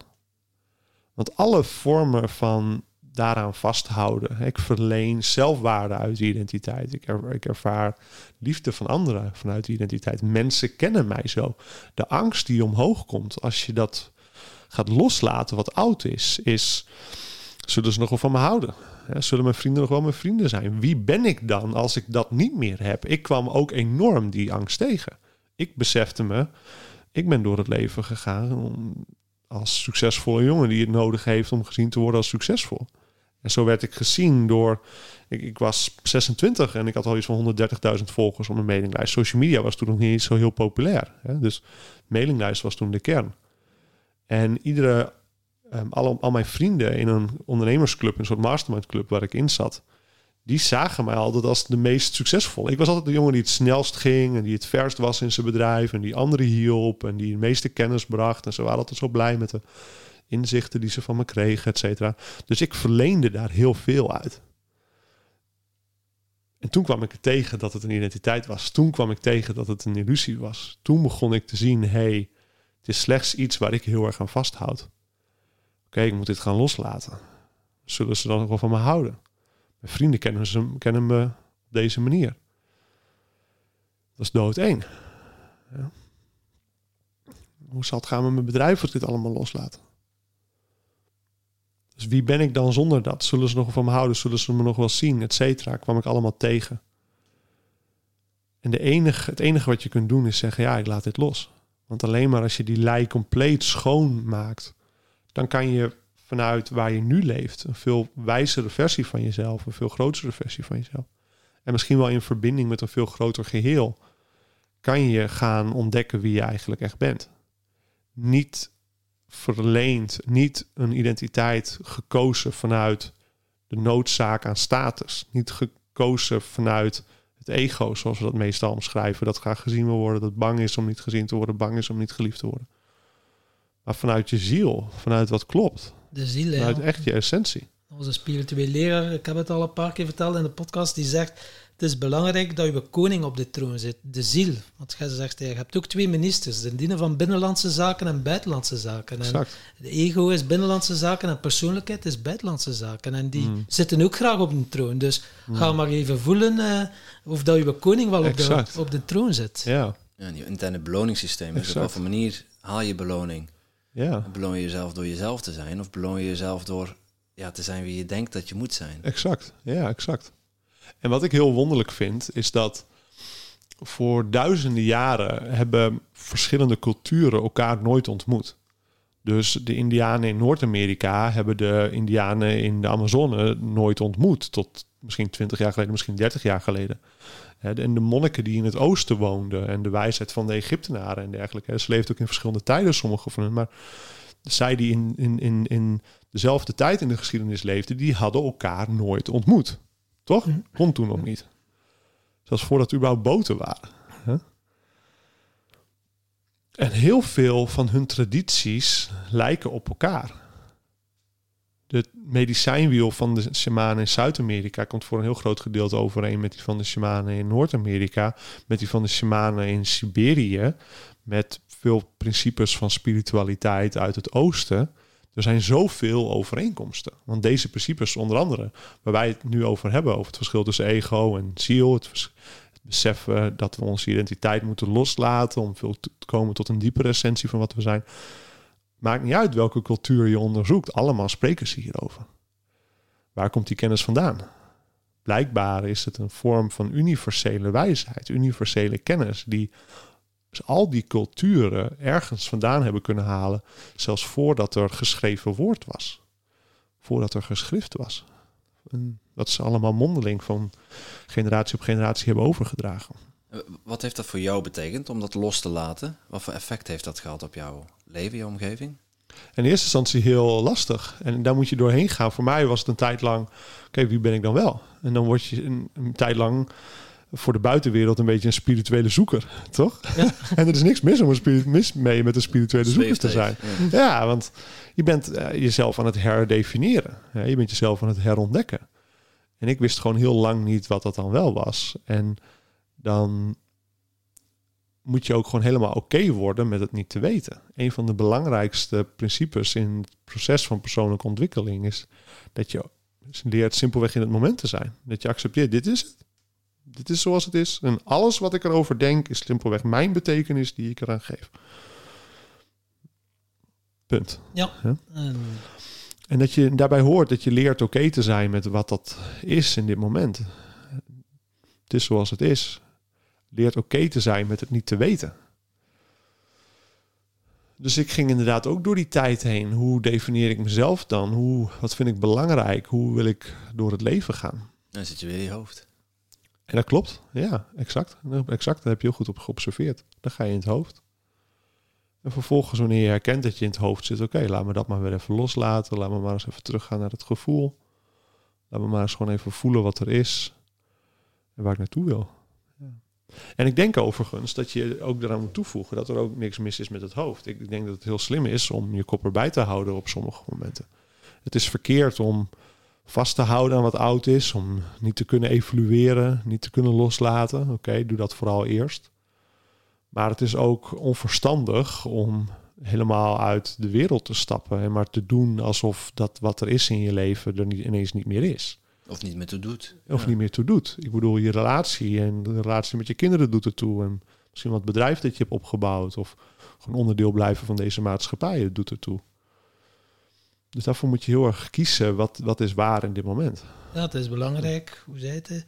Want alle vormen van daaraan vasthouden. Ik verleen zelfwaarde uit die identiteit. Ik, ervaar liefde van anderen vanuit die identiteit. Mensen kennen mij zo. De angst die omhoog komt als je dat gaat loslaten wat oud is, is zullen ze nog wel van me houden? Zullen mijn vrienden nog wel mijn vrienden zijn? Wie ben ik dan als ik dat niet meer heb? Ik kwam ook enorm die angst tegen. Ik besefte me, ik ben door het leven gegaan als succesvolle jongen die het nodig heeft om gezien te worden als succesvol. En zo werd ik gezien door. Ik, ik was 26 en ik had al iets van 130.000 volgers op mijn mailinglijst. Social media was toen nog niet zo heel populair. Hè? Dus mailinglijst was toen de kern. En iedere al, al mijn vrienden in een ondernemersclub, een soort mastermind club waar ik in zat, die zagen mij altijd als de meest succesvolle. Ik was altijd de jongen die het snelst ging en die het verst was in zijn bedrijf en die anderen hielp en die de meeste kennis bracht. En ze waren altijd zo blij met de inzichten die ze van me kregen, et cetera. Dus ik verleende daar heel veel uit. En toen kwam ik er tegen dat het een identiteit was. Toen kwam ik tegen dat het een illusie was. Toen begon ik te zien, hé, hey, het is slechts iets waar ik heel erg aan vasthoud. Oké, ik moet dit gaan loslaten. Zullen ze dan nog wel van me houden? Mijn vrienden kennen, ze, kennen me op deze manier. Dat is dood één. Ja. Hoe zal het gaan met mijn bedrijf als dit allemaal loslaten? Dus wie ben ik dan zonder dat? Zullen ze nog van me houden? Zullen ze me nog wel zien? Et cetera. Kwam ik allemaal tegen. En de enige, het enige wat je kunt doen is zeggen: ja, ik laat dit los. Want alleen maar als je die lei compleet schoon maakt, dan kan je vanuit waar je nu leeft een veel wijzere versie van jezelf, een veel grotere versie van jezelf. En misschien wel in verbinding met een veel groter geheel, kan je gaan ontdekken wie je eigenlijk echt bent. Niet verleend, niet een identiteit gekozen vanuit de noodzaak aan status. Niet gekozen vanuit het ego, zoals we dat meestal omschrijven. Dat graag gezien wil worden, dat bang is om niet gezien te worden, bang is om niet geliefd te worden maar vanuit je ziel, vanuit wat klopt. De ziel, Vanuit echt je essentie. Onze spirituele leraar, ik heb het al een paar keer verteld in de podcast, die zegt: Het is belangrijk dat je koning op de troon zit, de ziel. Want jij zegt, je hebt ook twee ministers, de dienen van binnenlandse zaken en buitenlandse zaken. Exact. de ego is binnenlandse zaken en persoonlijkheid is buitenlandse zaken. En die mm. zitten ook graag op de troon. Dus mm. ga maar even voelen uh, of dat je koning wel op de, op de troon zit. Ja. Ja, die interne beloningssysteem. Dus op welke manier haal je beloning? Ja. Beloon je jezelf door jezelf te zijn of beloon je jezelf door ja, te zijn wie je denkt dat je moet zijn? Exact, ja, exact. En wat ik heel wonderlijk vind, is dat voor duizenden jaren hebben verschillende culturen elkaar nooit ontmoet. Dus de Indianen in Noord-Amerika hebben de Indianen in de Amazone nooit ontmoet. Tot misschien 20 jaar geleden, misschien 30 jaar geleden. En de monniken die in het oosten woonden en de wijsheid van de Egyptenaren en dergelijke. Ze leefden ook in verschillende tijden, sommige van hen. Maar zij die in, in, in, in dezelfde tijd in de geschiedenis leefden, die hadden elkaar nooit ontmoet. Toch? Kon toen nog niet. Zelfs voordat er überhaupt boten waren. En heel veel van hun tradities lijken op elkaar. De medicijnwiel van de shamanen in Zuid-Amerika komt voor een heel groot gedeelte overeen met die van de shamanen in Noord-Amerika, met die van de shamanen in Siberië, met veel principes van spiritualiteit uit het oosten. Er zijn zoveel overeenkomsten. Want deze principes, onder andere, waar wij het nu over hebben, over het verschil tussen ego en ziel, het, het beseffen dat we onze identiteit moeten loslaten om veel te komen tot een diepere essentie van wat we zijn. Maakt niet uit welke cultuur je onderzoekt, allemaal spreken ze hierover. Waar komt die kennis vandaan? Blijkbaar is het een vorm van universele wijsheid, universele kennis, die al die culturen ergens vandaan hebben kunnen halen, zelfs voordat er geschreven woord was. Voordat er geschrift was. En dat ze allemaal mondeling van generatie op generatie hebben overgedragen. Eh, wat heeft dat voor jou betekend om dat los te laten? Wat voor effect heeft dat gehad op jouw leven, je omgeving? In eerste instantie heel lastig. En daar moet je doorheen gaan. Voor mij was het een tijd lang, oké, wie ben ik dan wel? En dan word je een, een tijd lang voor de buitenwereld een beetje een spirituele zoeker, toch? Ja. en er is niks mis om een spirit, mis mee met een spirituele zoeker te zijn. Ja. want je bent uh, jezelf aan het herdefiniëren. Ja, je bent jezelf aan het herontdekken. En ik wist gewoon heel lang niet wat dat dan wel was. En dan moet je ook gewoon helemaal oké worden met het niet te weten. Een van de belangrijkste principes in het proces van persoonlijke ontwikkeling is dat je leert simpelweg in het moment te zijn. Dat je accepteert, dit is het. Dit is zoals het is. En alles wat ik erover denk is simpelweg mijn betekenis die ik eraan geef. Punt. Ja. En dat je daarbij hoort dat je leert oké te zijn met wat dat is in dit moment. Het is zoals het is. Leert oké te zijn met het niet te weten. Dus ik ging inderdaad ook door die tijd heen. Hoe definieer ik mezelf dan? Hoe, wat vind ik belangrijk? Hoe wil ik door het leven gaan? Dan zit je weer in je hoofd. En dat klopt, ja, exact. Exact, dat heb je heel goed op geobserveerd. Dan ga je in het hoofd. En vervolgens, wanneer je herkent dat je in het hoofd zit, oké, laat me dat maar weer even loslaten. Laat me maar eens even teruggaan naar het gevoel. Laat me maar eens gewoon even voelen wat er is en waar ik naartoe wil. En ik denk overigens dat je ook eraan moet toevoegen dat er ook niks mis is met het hoofd. Ik denk dat het heel slim is om je kop erbij te houden op sommige momenten. Het is verkeerd om vast te houden aan wat oud is, om niet te kunnen evolueren, niet te kunnen loslaten. Oké, doe dat vooral eerst. Maar het is ook onverstandig om helemaal uit de wereld te stappen en maar te doen alsof dat wat er is in je leven er niet, ineens niet meer is. Of niet meer toe doet. Of niet meer toe doet. Ik bedoel, je relatie en de relatie met je kinderen doet ertoe. En misschien wat bedrijf dat je hebt opgebouwd. Of gewoon onderdeel blijven van deze maatschappij doet ertoe. Dus daarvoor moet je heel erg kiezen wat, wat is waar in dit moment. Ja, het is belangrijk, hoe zei het,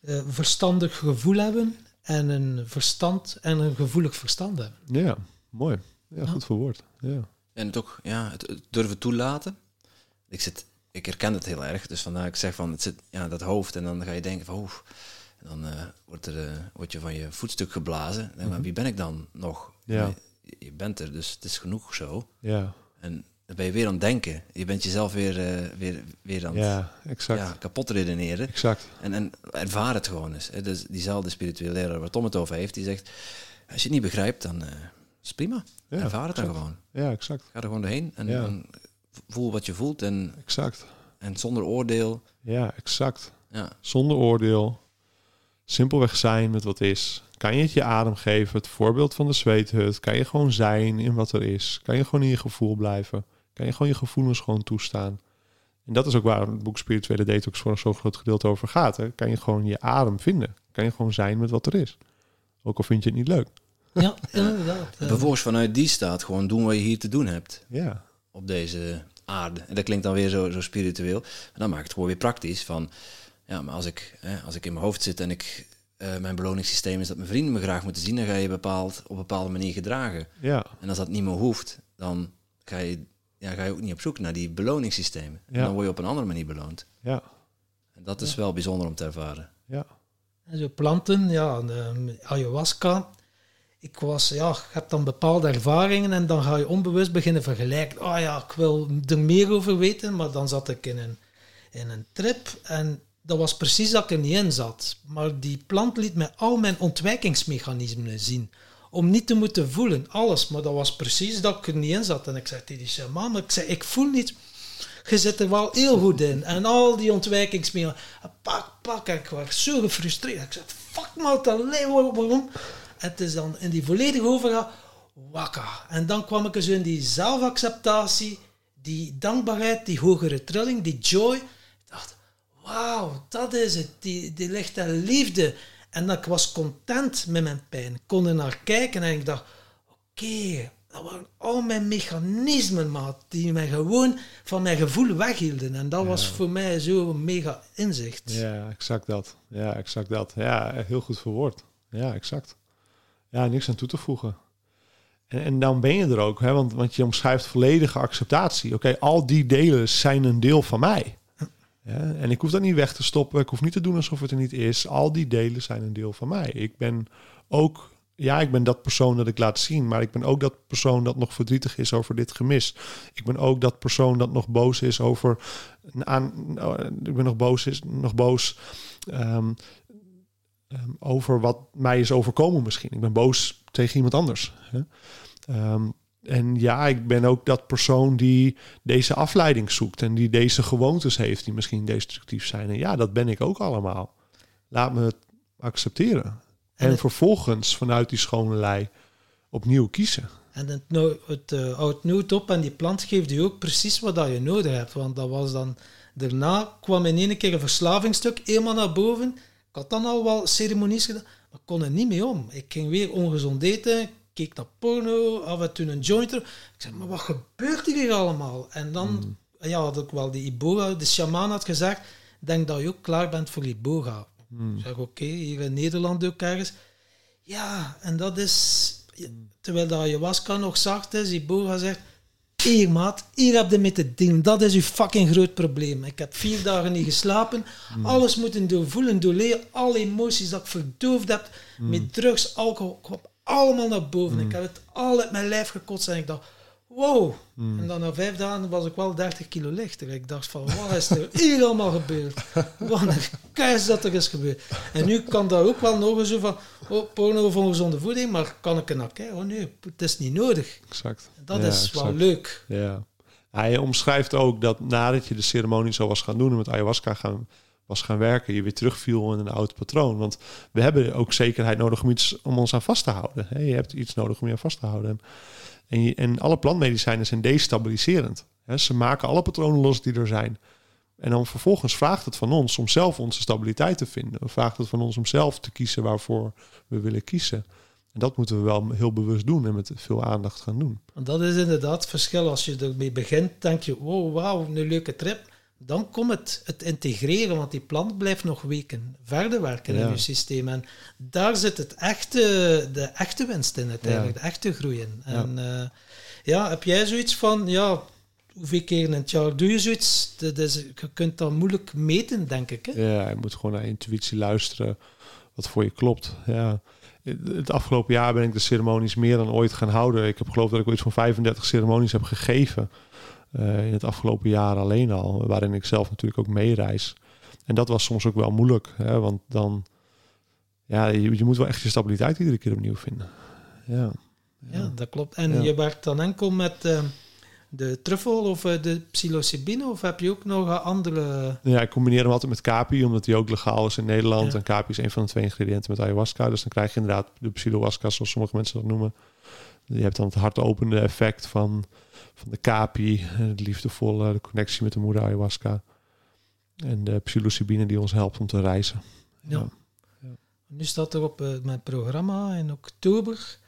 uh, verstandig gevoel hebben en een verstand en een gevoelig verstand hebben. Ja, mooi. Ja, goed verwoord. Ja. En het ook ja, het durven toelaten. Ik, zit, ik herken het heel erg, dus vandaar ik zeg van het zit ja, dat hoofd en dan ga je denken van dan uh, wordt, er, uh, word je van je voetstuk geblazen. En, mm Wie ben ik dan nog? Ja. Je, je, bent er, dus het is genoeg zo. Ja. En dan ben je weer aan het denken. Je bent jezelf weer, uh, weer, weer aan het ja, exact. Ja, kapot redeneren. Exact. En, en ervaar het gewoon eens. Hè. Dus diezelfde spirituele leraar waar Tom het over heeft, die zegt, als je het niet begrijpt, dan is prima. Ja, ervaar het dan gewoon. Ja, exact. Ga er gewoon doorheen en, en, voel wat je voelt. En, exact. En zonder oordeel. Ja, exact. Ja. Zonder oordeel. Simpelweg zijn met wat is. Kan je het je adem geven? Het voorbeeld van de zweethut. Kan je gewoon zijn in wat er is? Kan je gewoon in je gevoel blijven? Kan je gewoon je gevoelens gewoon toestaan. En dat is ook waar het boek Spirituele Detox voor een zo groot gedeelte over gaat. Hè? Kan je gewoon je adem vinden. Kan je gewoon zijn met wat er is. Ook al vind je het niet leuk. Ja, inderdaad. Vervolgens vanuit die staat gewoon doen wat je hier te doen hebt. Ja. Op deze aarde. En dat klinkt dan weer zo, zo spiritueel. En dan maakt het gewoon weer praktisch van... Ja, maar als ik, hè, als ik in mijn hoofd zit en ik uh, mijn beloningssysteem is dat mijn vrienden me graag moeten zien, dan ga je bepaald, op een bepaalde manier gedragen. Ja. En als dat niet meer hoeft, dan ga je, ja, ga je ook niet op zoek naar die beloningssystemen. Ja. En dan word je op een andere manier beloond. Ja. En dat is wel bijzonder om te ervaren. Ja. En zo planten, ja, de ayahuasca. Ik was, ja, je hebt dan bepaalde ervaringen en dan ga je onbewust beginnen vergelijken. Oh ja, ik wil er meer over weten, maar dan zat ik in een, in een trip en dat was precies dat ik er niet in zat. Maar die plant liet mij al mijn ontwijkingsmechanismen zien. Om niet te moeten voelen, alles. Maar dat was precies dat ik er niet in zat. En ik zei tegen die shaman, ik zei, ik voel niet... Je zit er wel heel goed in. En al die ontwijkingsmechanismen... Pak, pak. En ik was zo gefrustreerd. Ik zei, fuck man, waarom? En het is dan in die volledige overgang... Wakka. En dan kwam ik zo in die zelfacceptatie, die dankbaarheid, die hogere trilling, die joy wauw, dat is het. Die, die ligt in liefde. En dat ik was content met mijn pijn. Ik kon er naar kijken en ik dacht, oké, dat waren al mijn mechanismen, maat, die mij gewoon van mijn gevoel weghielden. En dat was voor mij zo'n mega inzicht. Ja, exact dat. Ja, exact dat. Ja, heel goed verwoord. Ja, exact. Ja, niks aan toe te voegen. En, en dan ben je er ook, hè? Want, want je omschrijft volledige acceptatie. Oké, al die delen zijn een deel van mij. En ik hoef dat niet weg te stoppen. Ik hoef niet te doen alsof het er niet is. Al die delen zijn een deel van mij. Ik ben ook, ja, ik ben dat persoon dat ik laat zien. Maar ik ben ook dat persoon dat nog verdrietig is over dit gemis. Ik ben ook dat persoon dat nog boos is over. Aan, ik ben nog boos, is, nog boos um, um, over wat mij is overkomen misschien. Ik ben boos tegen iemand anders. Hè? Um, en ja, ik ben ook dat persoon die deze afleiding zoekt en die deze gewoontes heeft die misschien destructief zijn. En ja, dat ben ik ook allemaal. Laat me het accepteren. En, vervolgens vanuit die schone lei opnieuw kiezen. En het, nou, het uh, houdt nooit op en die plant geeft je ook precies wat dat je nodig hebt. Want dat was dan... Daarna kwam in één keer een verslavingsstuk helemaal naar boven. Ik had dan al wel ceremonies gedaan, maar kon er niet mee om. Ik ging weer ongezond eten, keek naar porno, af en toe een joint. Ik zei, maar wat gebeurt hier allemaal? En dan mm. ja, had ik wel die Iboga, de shaman had gezegd, denk dat je ook klaar bent voor Iboga. Mm. Ik zeg, oké, hier in Nederland ook ergens. Ja, en dat is, terwijl dat ayahuasca nog zacht is, Iboga zegt, hier maat, hier heb je met te ding. Dat is uw fucking groot probleem. Ik heb vier dagen niet geslapen. Mm. Alles moeten doorvoelen, doorleren. Alle emoties dat ik verdoofd heb. Met drugs, alcohol. Ik allemaal naar boven. Ik mm. heb het al uit mijn lijf gekotst en ik dacht, wow. Mm. En dan na vijf dagen was ik wel 30 kilo lichter. Ik dacht van, wat is er hier allemaal gebeurd? Wat een keis dat er is gebeurd. En nu kan dat ook wel nog zo van, oh, porno voor gezonde voeding, maar kan ik er naar kijken? Oh nee, het is niet nodig. Exact. Dat is wel leuk. Ja. Hij omschrijft ook dat nadat je de ceremonie zo was gaan doen en met ayahuasca gaan was gaan werken, je weer terugviel in een oud patroon. Want we hebben ook zekerheid nodig om iets om ons aan vast te houden. Je hebt iets nodig om je aan vast te houden. En, je, en alle plantmedicijnen zijn destabiliserend. Ze maken alle patronen los die er zijn. En dan vervolgens vraagt het van ons om zelf onze stabiliteit te vinden. Vraagt het van ons om zelf te kiezen waarvoor we willen kiezen. En dat moeten we wel heel bewust doen en met veel aandacht gaan doen. Dat is inderdaad het verschil. Als je ermee begint, denk je, wow, wauw, een leuke trip. Dan komt het, het integreren, want die plant blijft nog weken verder werken in je systeem. En daar zit het echte, de echte winst in uiteindelijk, de echte groei in. En ja. Eh, ja, heb jij zoiets van, ja, hoeveel keer in het jaar doe je zoiets? Dat is, je kunt dat moeilijk meten, denk ik. Hè? Ja, je moet gewoon naar intuïtie luisteren, wat voor je klopt. Ja. Het afgelopen jaar ben ik de ceremonies meer dan ooit gaan houden. Ik heb geloof dat ik ooit van 35 ceremonies heb gegeven. Eh, in het afgelopen jaar alleen al, waarin ik zelf natuurlijk ook meereis. En dat was soms ook wel moeilijk, hè, want dan, ja, je, je, moet wel echt je stabiliteit iedere keer opnieuw vinden. Ja, ja. dat klopt. En je werkt dan enkel met uh, de truffel of uh, de psilocybine, of heb je ook nog andere... Ja, ik combineer hem altijd met kapi, omdat die ook legaal is in Nederland. En kapi is een van de twee ingrediënten met ayahuasca. Dus dan krijg je inderdaad de psilohuasca, zoals sommige mensen dat noemen. Je hebt dan het hartopende effect van van de kapi, het liefdevolle, de connectie met de moeder ayahuasca. En de psilocybine die ons helpt om te reizen. Ja. ja. Nu staat er op uh, mijn programma in oktober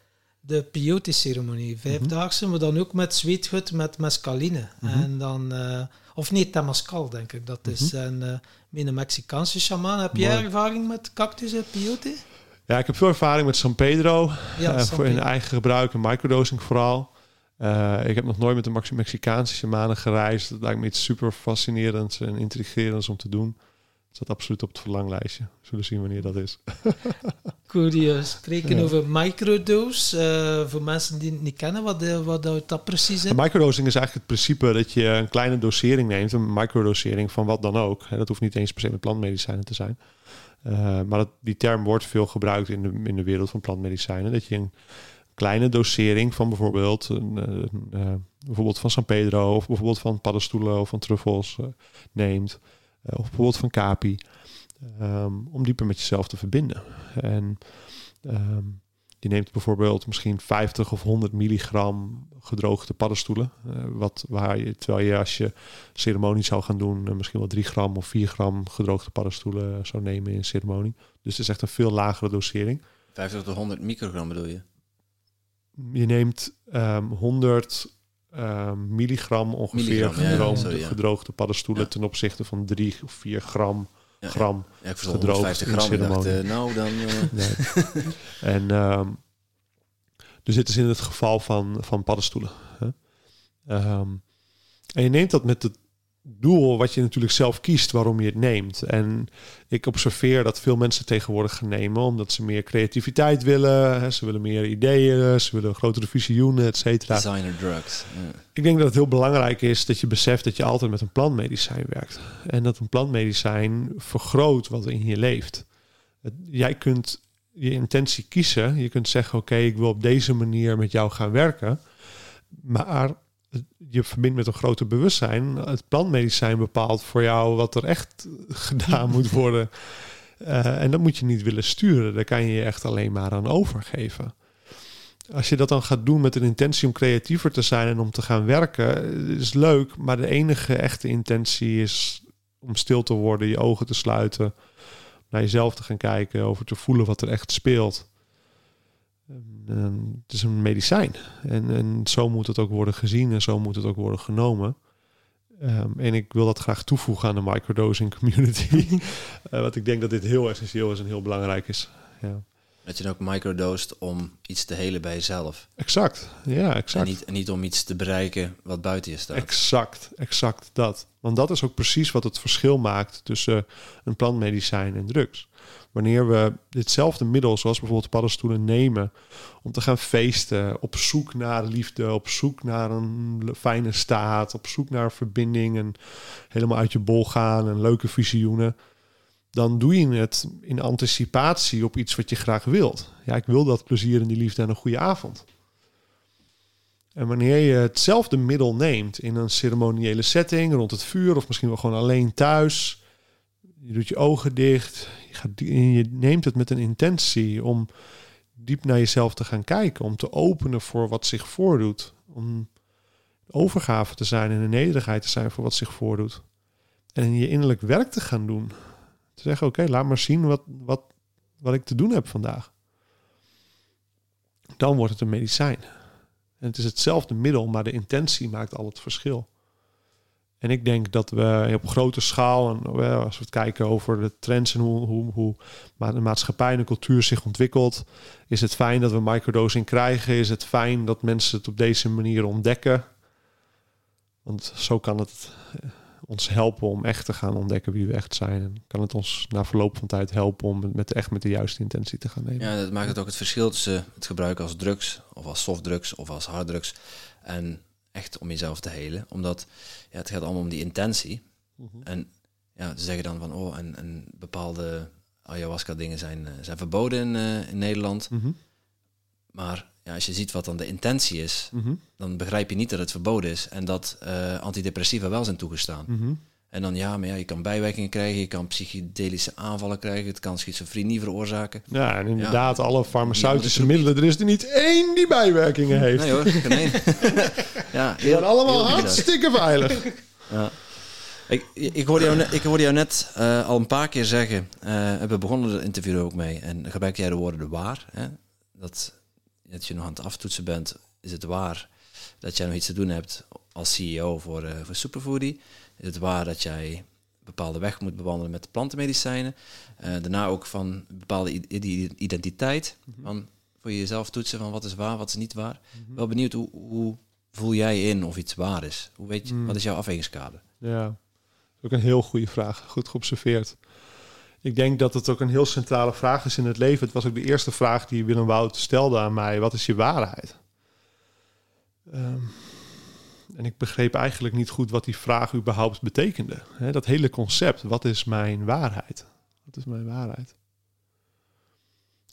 de peyote-ceremonie. Vijfdaagse, mm maar dan ook met zweethut met mescaline. Mhm. En dan uh, of niet, Temascal denk ik. Dat is een, uh, een Mexicaanse shaman. Heb jij ervaring met cactus en peyote? Ja, ik heb veel ervaring met San Pedro. Ja, voor in eigen gebruik en microdosing vooral. Ik heb nog nooit met de Mexicaanse shamanen gereisd. Dat lijkt me iets super fascinerends en intrigerends om te doen staat absoluut op het verlanglijstje. Zullen zien wanneer dat is. Cool, spreken over microdose. Uh, voor mensen die het niet kennen, wat, uh, wat dat precies is? Microdosing is eigenlijk het principe dat je een kleine dosering neemt, een microdosering van wat dan ook. Dat hoeft niet eens per se met plantmedicijnen te zijn. Maar dat, die term wordt veel gebruikt in de, in de wereld van plantmedicijnen. Dat je een kleine dosering van bijvoorbeeld, een, bijvoorbeeld van San Pedro of bijvoorbeeld van paddenstoelen of van truffels neemt. Eh, of bijvoorbeeld van Capi, ehm, om dieper met jezelf te verbinden. En ehm, je neemt bijvoorbeeld misschien 50 of 100 milligram gedroogde paddenstoelen. Wat, waar je, terwijl je als je ceremonie zou gaan doen, misschien wel 3 gram of 4 gram gedroogde paddenstoelen zou nemen in een ceremonie. Dus het is echt een veel lagere dosering. 50 tot 100 microgram bedoel je? Je neemt um, ehm, 100 uh, milligram ongeveer gedroogde, gedroogde paddenstoelen ten opzichte van 3 of 4 gram, gram ja, ik gedroogd 50 gram. Ik dacht, uh, nou dan... Uh... en um, dus dit is in het geval van, van paddenstoelen. Hè? Um, en je neemt dat met het doel wat je natuurlijk zelf kiest waarom je het neemt. En ik observeer dat veel mensen tegenwoordig gaan nemen omdat ze meer creativiteit willen. Hè, ze willen meer ideeën, ze willen grotere visioenen, et cetera. Designer drugs. Ik denk dat het heel belangrijk is dat je beseft dat je altijd met een plantmedicijn werkt. En dat een plantmedicijn vergroot wat in je leeft. Jij kunt je intentie kiezen. Je kunt zeggen, oké, ik wil op deze manier met jou gaan werken. Maar je verbindt met een groter bewustzijn. Het plantmedicijn bepaalt voor jou wat er echt gedaan moet worden. Uh, en dat moet je niet willen sturen. Daar kan je je echt alleen maar aan overgeven. Als je dat dan gaat doen met een intentie om creatiever te zijn en om te gaan werken, is leuk. Maar de enige echte intentie is om stil te worden, je ogen te sluiten, naar jezelf te gaan kijken, over te voelen wat er echt speelt. Ehm, het is een medicijn. En, en zo moet het ook worden gezien en zo moet het ook worden genomen. Um, en ik wil dat graag toevoegen aan de microdosing community. uh, want ik denk dat dit heel essentieel is en heel belangrijk is. Ja. Dat je dan ook microdoost om iets te helen bij jezelf. Exact, ja, exact. En niet, en niet om iets te bereiken wat buiten je staat. Exact, exact dat. Want dat is ook precies wat het verschil maakt tussen een plantmedicijn en drugs. Wanneer we ditzelfde middel, zoals bijvoorbeeld paddenstoelen, nemen om te gaan feesten, op zoek naar liefde, op zoek naar een fijne staat, op zoek naar verbinding en helemaal uit je bol gaan en leuke visioenen, dan doe je het in anticipatie op iets wat je graag wilt. Ja, ik wil dat plezier en die liefde en een goede avond. En wanneer je hetzelfde middel neemt in een ceremoniële setting, rond het vuur of misschien wel gewoon alleen thuis, je doet je ogen dicht, je neemt het met een intentie om diep naar jezelf te gaan kijken, om te openen voor wat zich voordoet, om overgave te zijn en in nederigheid te zijn voor wat zich voordoet. En je innerlijk werk te gaan doen. Te zeggen, oké, laat maar zien wat, wat, wat ik te doen heb vandaag. Dan wordt het een medicijn. En het is hetzelfde middel, maar de intentie maakt al het verschil. En ik denk dat we op grote schaal, en als we het kijken over de trends en hoe, hoe, hoe de maatschappij en de cultuur zich ontwikkelt, is het fijn dat we microdosing krijgen. Is het fijn dat mensen het op deze manier ontdekken. Want zo kan het eh, ons helpen om echt te gaan ontdekken wie we echt zijn. En kan het ons na verloop van tijd helpen om met, echt met de juiste intentie te gaan nemen. Ja, dat maakt het ook het verschil tussen het gebruiken als drugs, of als softdrugs, of als harddrugs. En echt om jezelf te helen. Omdat ja, het gaat allemaal om die intentie. Mhm. En ja, ze zeggen dan van, oh, en, en bepaalde ayahuasca dingen zijn, uh, zijn verboden in, uh, in Nederland. Mhm. Maar ja, als je ziet wat dan de intentie is, mhm. dan begrijp je niet dat het verboden is en dat uh, antidepressiva wel zijn toegestaan. En dan ja, maar ja, je kan bijwerkingen krijgen, je kan psychedelische aanvallen krijgen, het kan schizofrenie veroorzaken. Ja, en inderdaad, alle farmaceutische middelen, er is er niet één die bijwerkingen heeft. Nee hoor, geen één. ja, die zijn allemaal hartstikke veilig. Ja. Ik, ik, hoorde jou net, ik hoorde jou net uh, al een paar keer zeggen, uh, we begonnen het interview ook mee, en gebruik jij de woorden de waar. Hè? Dat, dat je nog aan het aftoetsen bent, is het waar dat jij nog iets te doen hebt als CEO voor, uh, voor Superfoodie het waar dat jij een bepaalde weg moet bewandelen met plantenmedicijnen. Uh, daarna ook van een bepaalde identiteit. Mhm. Van voor jezelf toetsen van wat is waar, wat is niet waar. Mhm. Wel benieuwd, hoe, hoe, voel jij in of iets waar is? Hoe weet je, mhm. wat is jouw afwegingskader? Ja, dat is ook een heel goede vraag. Goed geobserveerd. Ik denk dat het ook een heel centrale vraag is in het leven. Het was ook de eerste vraag die Willem Wout stelde aan mij. Wat is je waarheid? Ehm, en ik begreep eigenlijk niet goed wat die vraag überhaupt betekende. dat hele concept, wat is mijn waarheid? Wat is mijn waarheid?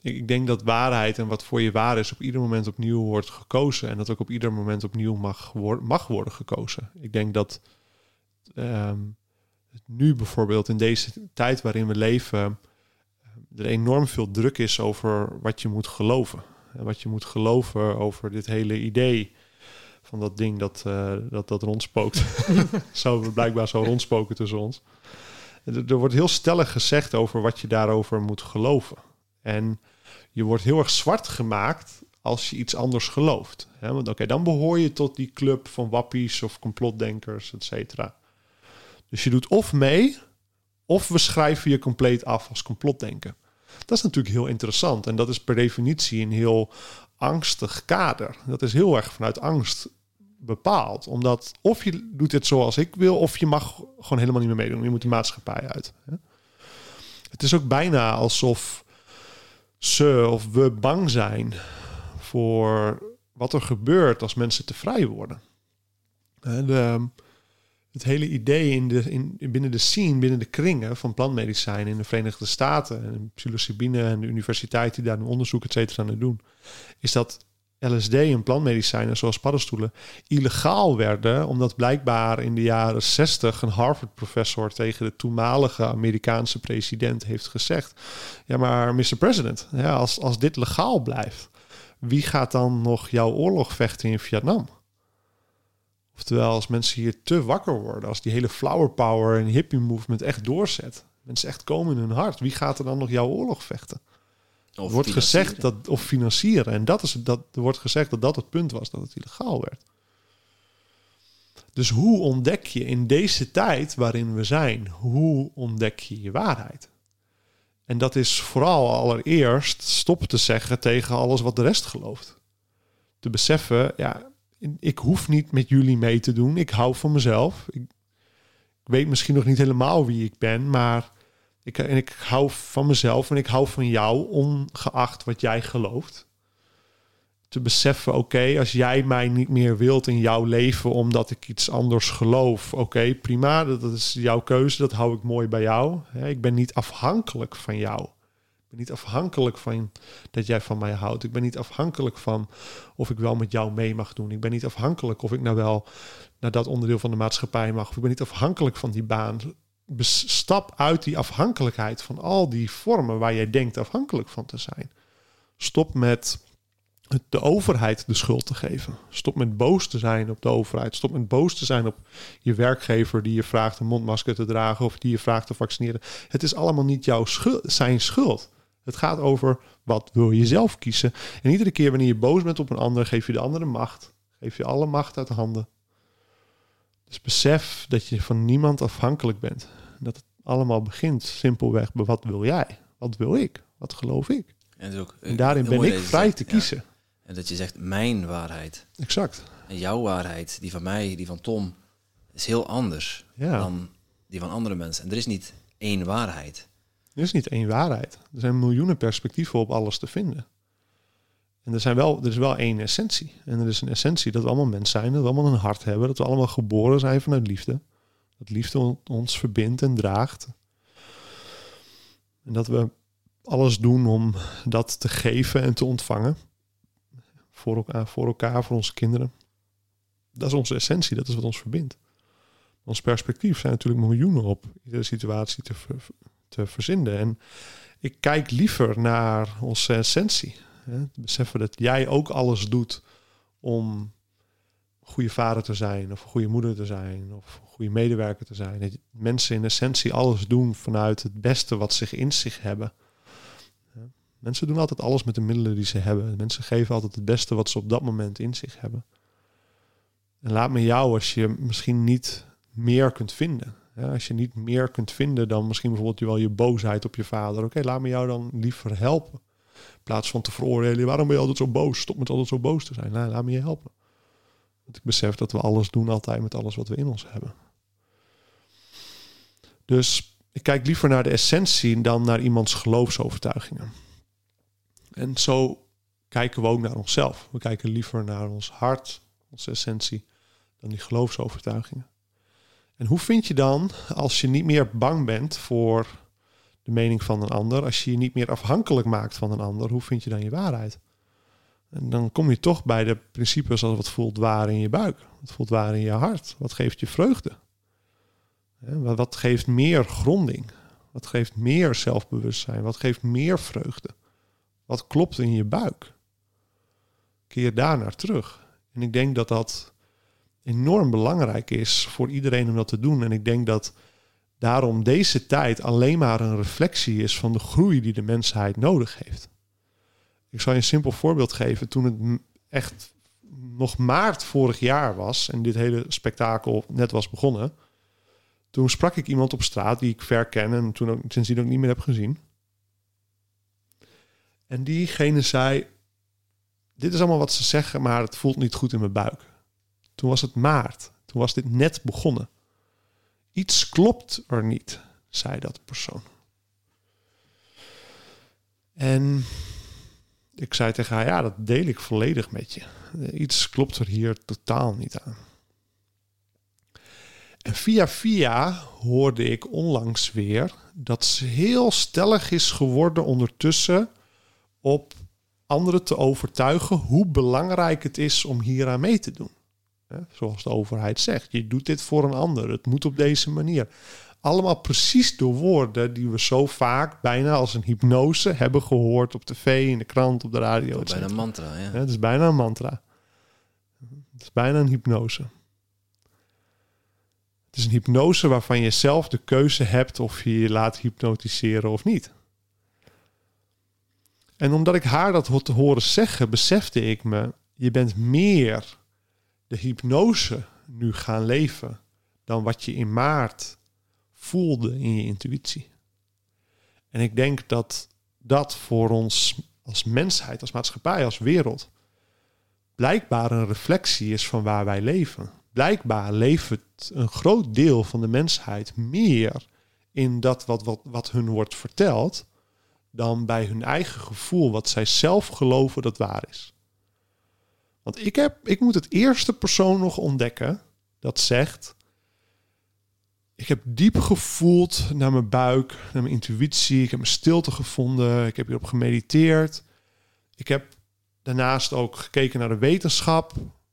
Ik, ik denk dat waarheid en wat voor je waar is op ieder moment opnieuw wordt gekozen. En dat ook op ieder moment opnieuw mag, mag worden gekozen. Ik denk dat ehm, nu bijvoorbeeld in deze tijd waarin we leven, er enorm veel druk is over wat je moet geloven. En wat je moet geloven over dit hele idee van dat ding dat, uh, dat, dat rondspookt. zo blijkbaar zo rondspoken tussen ons. Er, er wordt heel stellig gezegd over wat je daarover moet geloven. En je wordt heel erg zwart gemaakt als je iets anders gelooft. Want oké, dan behoor je tot die club van wappies of complotdenkers, et cetera. Dus je doet of mee, of we schrijven je compleet af als complotdenken. Dat is natuurlijk heel interessant. En dat is per definitie een heel angstig kader. Dat is heel erg vanuit angst bepaald. Omdat of je doet het zoals ik wil, of je mag gewoon helemaal niet meer meedoen. Je moet de maatschappij uit. Het is ook bijna alsof ze of we bang zijn voor wat er gebeurt als mensen te vrij worden. De, het hele idee in de, in, binnen de scene, binnen de kringen van plantmedicijn in de Verenigde Staten en psilocybine en de universiteit die daar een onderzoek et cetera aan het doen, is dat LSD en plantmedicijnen zoals paddenstoelen illegaal werden, omdat blijkbaar in de jaren 60 een Harvard-professor tegen de toenmalige Amerikaanse president heeft gezegd: Ja, maar Mr. President, ja, als, als dit legaal blijft, wie gaat dan nog jouw oorlog vechten in Vietnam? Oftewel, als mensen hier te wakker worden, als die hele flower power en hippie movement echt doorzet, mensen echt komen in hun hart, wie gaat er dan nog jouw oorlog vechten? Of wordt gezegd dat, of financieren. En dat is, dat, er wordt gezegd dat dat het punt was, dat het illegaal werd. Dus hoe ontdek je in deze tijd waarin we zijn, hoe ontdek je je waarheid? En dat is vooral allereerst stoppen te zeggen tegen alles wat de rest gelooft. Te beseffen, ja, ik hoef niet met jullie mee te doen. Ik hou van mezelf. Ik, weet misschien nog niet helemaal wie ik ben, maar ik, en ik hou van mezelf en ik hou van jou, ongeacht wat jij gelooft. Te beseffen, oké, als jij mij niet meer wilt in jouw leven omdat ik iets anders geloof, oké, prima, dat, dat, is jouw keuze, dat hou ik mooi bij jou. ik ben niet afhankelijk van jou. Ik ben niet afhankelijk van dat jij van mij houdt. Ik ben niet afhankelijk van of ik wel met jou mee mag doen. Ik ben niet afhankelijk of ik nou wel naar dat onderdeel van de maatschappij mag. Ik ben niet afhankelijk van die baan stap uit die afhankelijkheid van al die vormen waar jij denkt afhankelijk van te zijn. Stop met de overheid de schuld te geven. Stop met boos te zijn op de overheid. Stop met boos te zijn op je werkgever die je vraagt een mondmasker te dragen of die je vraagt te vaccineren. Het is allemaal niet jouw zijn schuld. Het gaat over wat wil je zelf kiezen. En iedere keer wanneer je boos bent op een ander, geef je de andere macht. Geef je alle macht uit de handen. Dus besef dat je van niemand afhankelijk bent. Dat het allemaal begint simpelweg bij wat wil jij? Wat wil ik? Wat geloof ik? En, ook, en daarin ben ik vrij te kiezen. En dat je zegt mijn waarheid. Exact. En jouw waarheid, die van mij, die van Tom, is heel anders dan die van andere mensen. En er is niet één waarheid. Er is niet één waarheid. Er zijn miljoenen perspectieven op alles te vinden. En er, zijn wel, er is wel één essentie. En er is een essentie dat we allemaal mens zijn, dat we allemaal een hart hebben, dat we allemaal geboren zijn vanuit liefde. Dat liefde ons verbindt en draagt. En dat we alles doen om dat te geven en te ontvangen. Voor elkaar, voor, elkaar, voor onze kinderen. Dat is onze essentie, dat is wat ons verbindt. Ons perspectief zijn natuurlijk miljoenen op iedere situatie te, te verzinnen. En ik kijk liever naar onze essentie. Hè? Beseffen dat jij ook alles doet om goede vader te zijn, of goede moeder te zijn, of goede medewerker te zijn. Mensen in essentie alles doen vanuit het beste wat zich in zich hebben. Mensen doen altijd alles met de middelen die ze hebben. Mensen geven altijd het beste wat ze op dat moment in zich hebben. En laat me jou, als je misschien niet meer kunt vinden. Als je niet meer kunt vinden dan misschien bijvoorbeeld wel je boosheid op je vader. Oké, laat me jou dan liever helpen. In plaats van te veroordelen, waarom ben je altijd zo boos? Stop met altijd zo boos te zijn. Laat me je helpen. Want ik besef dat we alles doen altijd met alles wat we in ons hebben. Dus ik kijk liever naar de essentie dan naar iemands geloofsovertuigingen. En zo kijken we ook naar onszelf. We kijken liever naar ons hart, onze essentie, dan die geloofsovertuigingen. En hoe vind je dan, als je niet meer bang bent voor de mening van een ander, als je je niet meer afhankelijk maakt van een ander, hoe vind je dan je waarheid? En dan kom je toch bij de principes als wat voelt waar in je buik, wat voelt waar in je hart, wat geeft je vreugde, wat geeft meer gronding, wat geeft meer zelfbewustzijn, wat geeft meer vreugde, wat klopt in je buik. Keer daar naar terug. En ik denk dat dat enorm belangrijk is voor iedereen om dat te doen. En ik denk dat daarom deze tijd alleen maar een reflectie is van de groei die de mensheid nodig heeft. Ik zal je een simpel voorbeeld geven. Toen het echt nog maart vorig jaar was en dit hele spektakel net was begonnen, toen sprak ik iemand op straat die ik ver ken en toen ook, sindsdien ook niet meer heb gezien. En diegene zei: Dit is allemaal wat ze zeggen, maar het voelt niet goed in mijn buik. Toen was het maart. Toen was dit net begonnen. Iets klopt er niet, zei dat persoon. En ik zei tegen haar, ja, dat deel ik volledig met je. Iets klopt er hier totaal niet aan. En via via hoorde ik onlangs weer dat ze heel stellig is geworden ondertussen op anderen te overtuigen hoe belangrijk het is om hier aan mee te doen. Zoals de overheid zegt, je doet dit voor een ander, het moet op deze manier. Allemaal precies de woorden die we zo vaak bijna als een hypnose hebben gehoord op tv, in de krant, op de radio. Het is bijna een mantra, ja. Het is bijna een mantra. Het is bijna een hypnose. Het is een hypnose waarvan je zelf de keuze hebt of je je laat hypnotiseren of niet. En omdat ik haar dat te horen zeggen, besefte ik me, je bent meer de hypnose nu gaan leven dan wat je in maart voelde in je intuïtie. En ik denk dat dat voor ons als mensheid, als maatschappij, als wereld blijkbaar een reflectie is van waar wij leven. Blijkbaar leeft een groot deel van de mensheid meer in dat wat, wat, wat hun wordt verteld dan bij hun eigen gevoel, wat zij zelf geloven dat waar is. Want ik, heb, ik moet het eerste persoon nog ontdekken dat zegt: Ik heb diep gevoeld naar mijn buik, naar mijn intuïtie. Ik heb mijn stilte gevonden. Ik heb hierop gemediteerd. Ik heb daarnaast ook gekeken naar de wetenschap.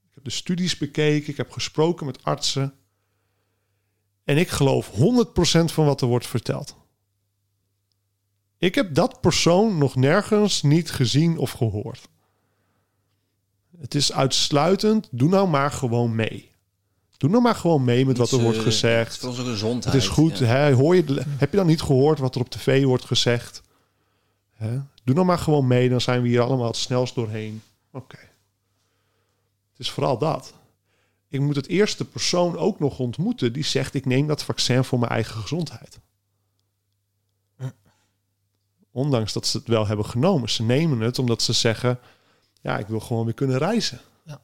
Ik heb de studies bekeken. Ik heb gesproken met artsen. En ik geloof 100% van wat er wordt verteld. Ik heb dat persoon nog nergens niet gezien of gehoord. Het is uitsluitend, doe nou maar gewoon mee. Doe nou maar gewoon mee met wat er wordt gezegd. Voor onze gezondheid. Het is goed. Hè? Hoor je, heb je dan niet gehoord wat er op tv wordt gezegd? Hè? Doe nou maar gewoon mee, dan zijn we hier allemaal het snelst doorheen. Oké. Het is vooral dat. Ik moet het eerste persoon ook nog ontmoeten die zegt: ik neem dat vaccin voor mijn eigen gezondheid. Ondanks dat ze het wel hebben genomen. Ze nemen het omdat ze zeggen: ja, ik wil gewoon weer kunnen reizen. Ja.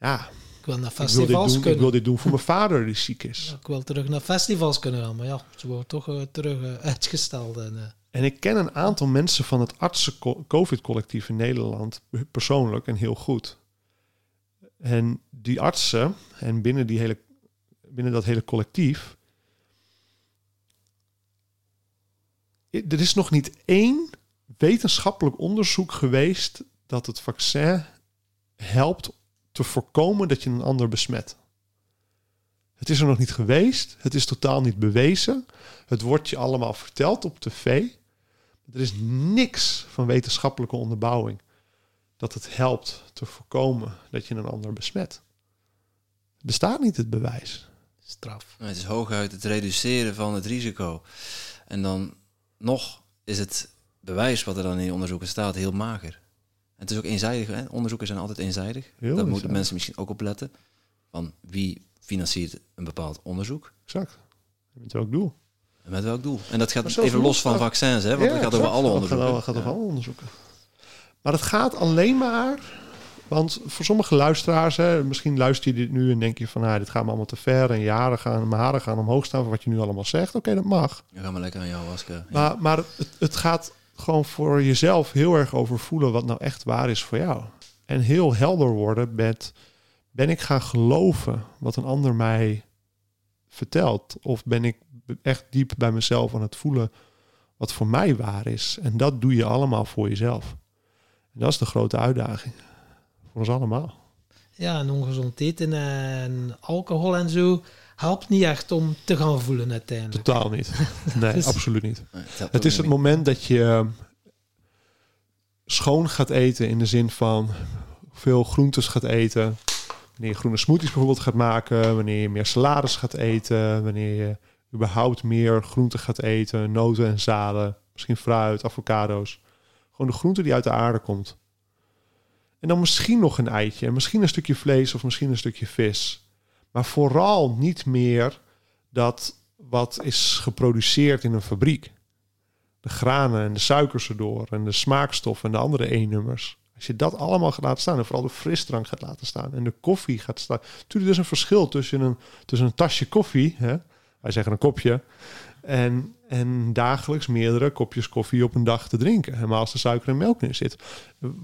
ja. Ik wil naar festivals ik wil doen, kunnen. Ik wil dit doen voor mijn vader die ziek is. ik wil terug naar festivals kunnen gaan, maar ja, ze worden toch uh, terug uh, uitgesteld. En, uh. en ik ken een aantal mensen van het artsen-covid-collectief in Nederland persoonlijk en heel goed. En die artsen en binnen, die hele, binnen dat hele collectief. Er is nog niet één wetenschappelijk onderzoek geweest dat het vaccin helpt te voorkomen dat je een ander besmet. Het is er nog niet geweest. Het is totaal niet bewezen. Het wordt je allemaal verteld op tv. Er is niks van wetenschappelijke onderbouwing dat het helpt te voorkomen dat je een ander besmet. Het bestaat niet het bewijs. Straf. Het is hooguit het reduceren van het risico. En dan nog is het bewijs wat er dan in onderzoeken staat heel mager het is ook eenzijdig. Hè? Onderzoeken zijn altijd eenzijdig. Daar moeten mensen misschien ook op letten. Van wie financiert een bepaald onderzoek. Exact. Met welk doel? En met welk doel? En dat gaat even los van vaccins, hè? Want ja, het gaat over alle onderzoeken. Het gaat, over alle onderzoeken. Maar het gaat alleen maar... Want voor sommige luisteraars, hè, misschien luister je dit nu en denk je van... Nou, dit gaat me allemaal te ver en jaren gaan, mijn haren gaan omhoog staan... voor wat je nu allemaal zegt. Oké, dat mag. Je gaat maar lekker aan jou wasken. Maar, maar het, het gaat gewoon voor jezelf heel erg over voelen... wat nou echt waar is voor jou. En heel helder worden met... ben ik gaan geloven wat een ander mij vertelt? Of ben ik echt diep bij mezelf aan het voelen wat voor mij waar is. En dat doe je allemaal voor jezelf. En dat is de grote uitdaging. Voor ons allemaal. Ja, en ongezond eten en alcohol en zo helpt niet echt om te gaan voelen uiteindelijk. Totaal niet. Nee, dus- absoluut niet. het, is het moment dat je ehm, schoon gaat eten in de zin van veel groentes gaat eten. Wanneer je groene smoothies bijvoorbeeld gaat maken. Wanneer je meer salades gaat eten. Wanneer je überhaupt meer groenten gaat eten, noten en zaden, misschien fruit, avocado's. Gewoon de groente die uit de aarde komt. En dan misschien nog een eitje, misschien een stukje vlees of misschien een stukje vis. Maar vooral niet meer dat wat is geproduceerd in een fabriek. De granen en de suikers erdoor en de smaakstoffen en de andere E-nummers. Als je dat allemaal gaat laten staan en vooral de frisdrank gaat laten staan en de koffie gaat staan. Natuurlijk, er is een verschil tussen een, tussen een tasje koffie hè, wij zeggen een kopje. En, en dagelijks meerdere kopjes koffie op een dag te drinken. Helemaal als er suiker en melk in zit.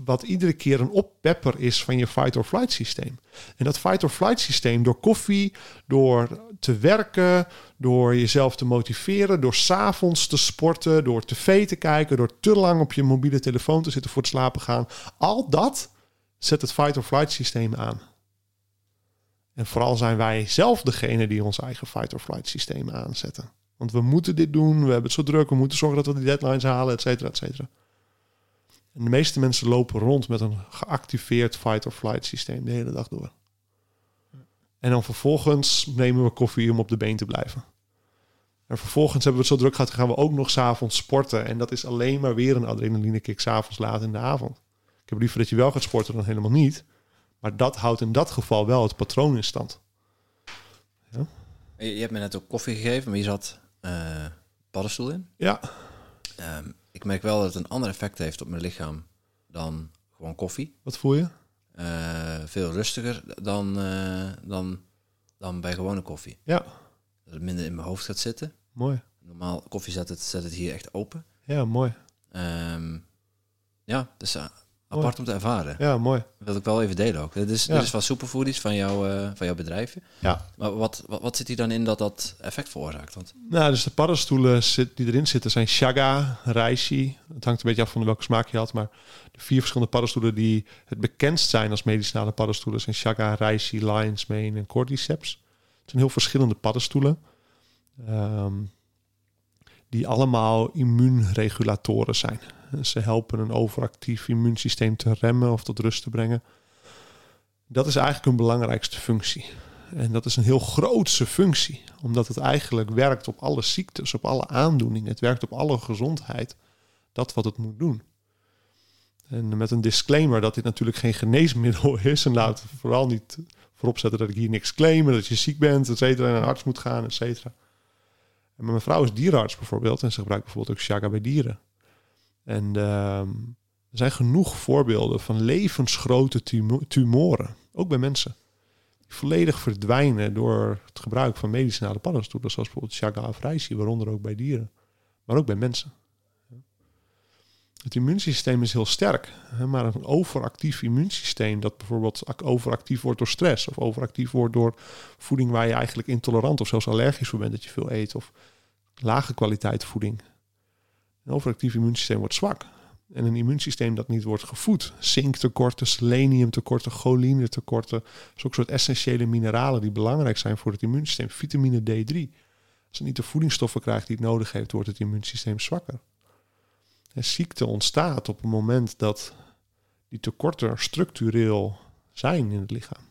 Wat iedere keer een oppepper is van je fight-or-flight systeem. En dat fight-or-flight systeem door koffie, door te werken, door jezelf te motiveren, door s'avonds te sporten, door tv te kijken, door te lang op je mobiele telefoon te zitten voor het slapen gaan. Al dat zet het fight-or-flight systeem aan. En vooral zijn wij zelf degene die ons eigen fight-or-flight systeem aanzetten. Want we moeten dit doen, we hebben het zo druk, we moeten zorgen dat we die deadlines halen, et cetera, et cetera. En de meeste mensen lopen rond met een geactiveerd fight-or-flight systeem de hele dag door. En dan vervolgens nemen we koffie om op de been te blijven. En vervolgens hebben we het zo druk gehad, gaan we ook nog s'avonds sporten. En dat is alleen maar weer een adrenaline kick s'avonds laat in de avond. Ik heb liever dat je wel gaat sporten dan helemaal niet. Maar dat houdt in dat geval wel het patroon in stand. Ja? Je, hebt me net ook koffie gegeven, maar je zat uh, paddenstoel in. Ja. Um, ik merk wel dat het een ander effect heeft op mijn lichaam dan gewoon koffie. Wat voel je? Uh, veel rustiger dan, uh, dan, dan bij gewone koffie. Ja. Dat het minder in mijn hoofd gaat zitten. Mooi. Normaal koffie zet het, zet het hier echt open. Ja, mooi. Um, ja, dus apart om te ervaren. Ja, mooi. Dat wil ik wel even delen ook. Dit is, dit is van Superfoodies, van, jou, uh, van jouw bedrijfje. Ja. Maar wat, wat, wat, zit hier dan in dat dat effect veroorzaakt? Want... Nou, dus de paddenstoelen zit, die erin zitten zijn Chaga, Reishi. Het hangt een beetje af van welke smaak je had. Maar de vier verschillende paddenstoelen die het bekendst zijn als medicinale paddenstoelen... zijn Chaga, Reishi, Lion's Mane en Cordyceps. Het zijn heel verschillende paddenstoelen. Um, die allemaal immuunregulatoren zijn. Ze helpen een overactief immuunsysteem te remmen of tot rust te brengen. Dat is eigenlijk hun belangrijkste functie. En dat is een heel grootse functie, omdat het eigenlijk werkt op alle ziektes, op alle aandoeningen. Het werkt op alle gezondheid. Dat wat het moet doen. En met een disclaimer dat dit natuurlijk geen geneesmiddel is. En laat vooral niet voorop zetten dat ik hier niks claim, dat je ziek bent, et en naar een arts moet gaan, et cetera. En mijn vrouw is dierenarts bijvoorbeeld en ze gebruikt bijvoorbeeld ook shaga bij dieren. En ehm, er zijn genoeg voorbeelden van levensgrote tumoren, ook bij mensen, die volledig verdwijnen door het gebruik van medicinale paddenstoelen, zoals bijvoorbeeld Chaga of Reishi, waaronder ook bij dieren, maar ook bij mensen. Het immuunsysteem is heel sterk, maar een overactief immuunsysteem dat bijvoorbeeld overactief wordt door stress of overactief wordt door voeding waar je eigenlijk intolerant of zelfs allergisch voor bent dat je veel eet of lage kwaliteit voeding. Een overactief immuunsysteem wordt zwak. En een immuunsysteem dat niet wordt gevoed. Zinktekorten, seleniumtekorten, cholinetekorten. Zulke soort essentiële mineralen die belangrijk zijn voor het immuunsysteem. Vitamine D3. Als het niet de voedingsstoffen krijgt die het nodig heeft, wordt het immuunsysteem zwakker. En ziekte ontstaat op het moment dat die tekorten structureel zijn in het lichaam.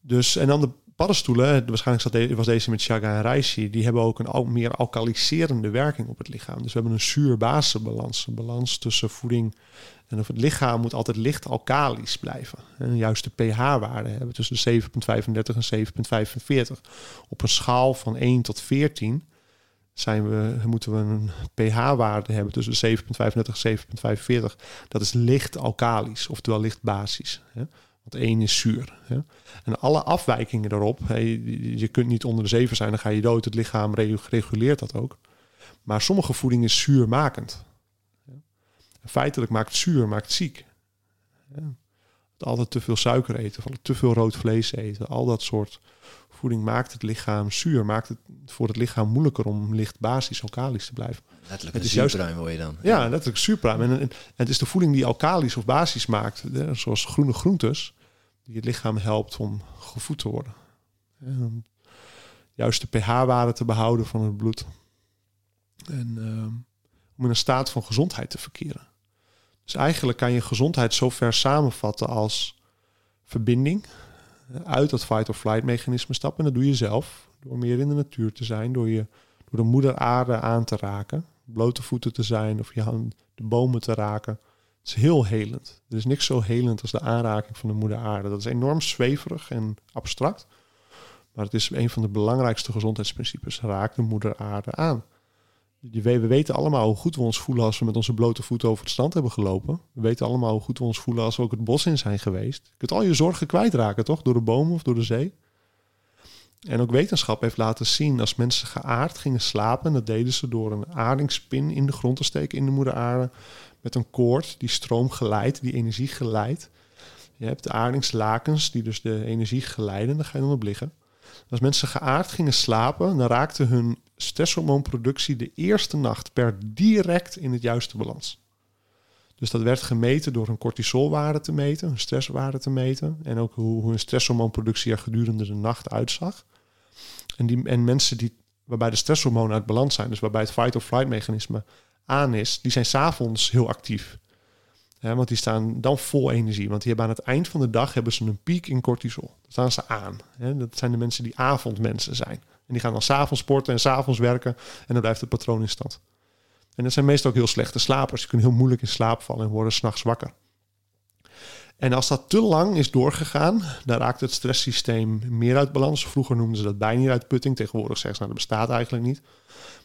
Dus, en dan de paddenstoelen, waarschijnlijk was deze met chaga en reishi, die hebben ook een meer alkaliserende werking op het lichaam. Dus we hebben een zuur-basenbalans, een balans tussen voeding en of het lichaam moet altijd licht alkalisch blijven. En juist de pH-waarde hebben tussen de 7,35 en 7,45. Op een schaal van 1 tot 14 zijn we, moeten we een pH-waarde hebben tussen 7,35 en 7,45. Dat is licht alkalisch, oftewel licht basisch. Hè? Want 1 is zuur. Hè? En alle afwijkingen daarop, hè, je, kunt niet onder de 7 zijn, dan ga je dood. Het lichaam reguleert dat ook. Maar sommige voeding is zuurmakend. Feitelijk maakt zuur maakt ziek. Altijd te veel suiker eten, te veel rood vlees eten, al dat soort voeding maakt het lichaam zuur, maakt het voor het lichaam moeilijker om licht basis alkalisch te blijven. Letterlijk het is zuurpruim wil je dan. Ja, letterlijk zuurpruim. En, en, het is de voeding die alkalisch of basis maakt, zoals groene groentes, die het lichaam helpt om gevoed te worden. juist de pH-waarde te behouden van het bloed. En ehm, om in een staat van gezondheid te verkeren. Dus eigenlijk kan je gezondheid zo ver samenvatten als verbinding, uit dat fight-or-flight mechanisme stappen. En dat doe je zelf door meer in de natuur te zijn, door, je, door de moeder aarde aan te raken, blote voeten te zijn of je hand, de bomen te raken. Is heel helend. Er is niks zo helend als de aanraking van de moeder aarde. Dat is enorm zweverig en abstract. Maar het is een van de belangrijkste gezondheidsprincipes. Raak de moeder aarde aan. We weten allemaal hoe goed we ons voelen als we met onze blote voeten over het strand hebben gelopen. We weten allemaal hoe goed we ons voelen als we ook het bos in zijn geweest. Je kunt al je zorgen kwijtraken, toch? Door de bomen of door de zee. En ook wetenschap heeft laten zien als mensen geaard gingen slapen, dat deden ze door een aardingspin in de grond te steken in de moeder aarde, met een koord die stroom geleidt, die energie geleidt. Je hebt de aardingslakens die dus de energie geleiden, daar ga je dan op liggen. Als mensen geaard gingen slapen, dan raakte hun stresshormoonproductie de eerste nacht per direct in het juiste balans. Dus dat werd gemeten door een cortisolwaarde te meten, een stresswaarde te meten. En ook hoe, een stresshormoonproductie er gedurende de nacht uitzag. En, die, en mensen die, waarbij de stresshormonen uit balans zijn, dus waarbij het fight-or-flight mechanisme aan is, die zijn s'avonds heel actief. want die staan dan vol energie. Want die hebben aan het eind van de dag hebben ze een piek in cortisol. Dan staan ze aan. dat zijn de mensen die avondmensen zijn. En die gaan dan s'avonds sporten en s'avonds werken. En dan blijft het patroon in stand. En dat zijn meestal ook heel slechte slapers. Die kunnen heel moeilijk in slaap vallen en worden s'nachts wakker. En als dat te lang is doorgegaan, dan raakt het stresssysteem meer uit balans. Vroeger noemden ze dat bijnieruitputting. Tegenwoordig zeggen ze, nou, dat bestaat eigenlijk niet.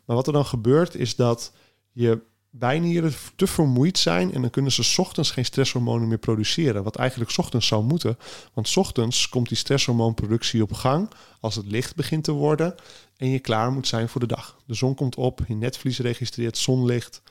Maar wat er dan gebeurt, is dat je bijnieren te vermoeid zijn en dan kunnen ze ochtends geen stresshormonen meer produceren. Wat eigenlijk ochtends zou moeten. Want ochtends komt die stresshormoonproductie op gang als het licht begint te worden en je klaar moet zijn voor de dag. De zon komt op, je netvlies registreert zonlicht.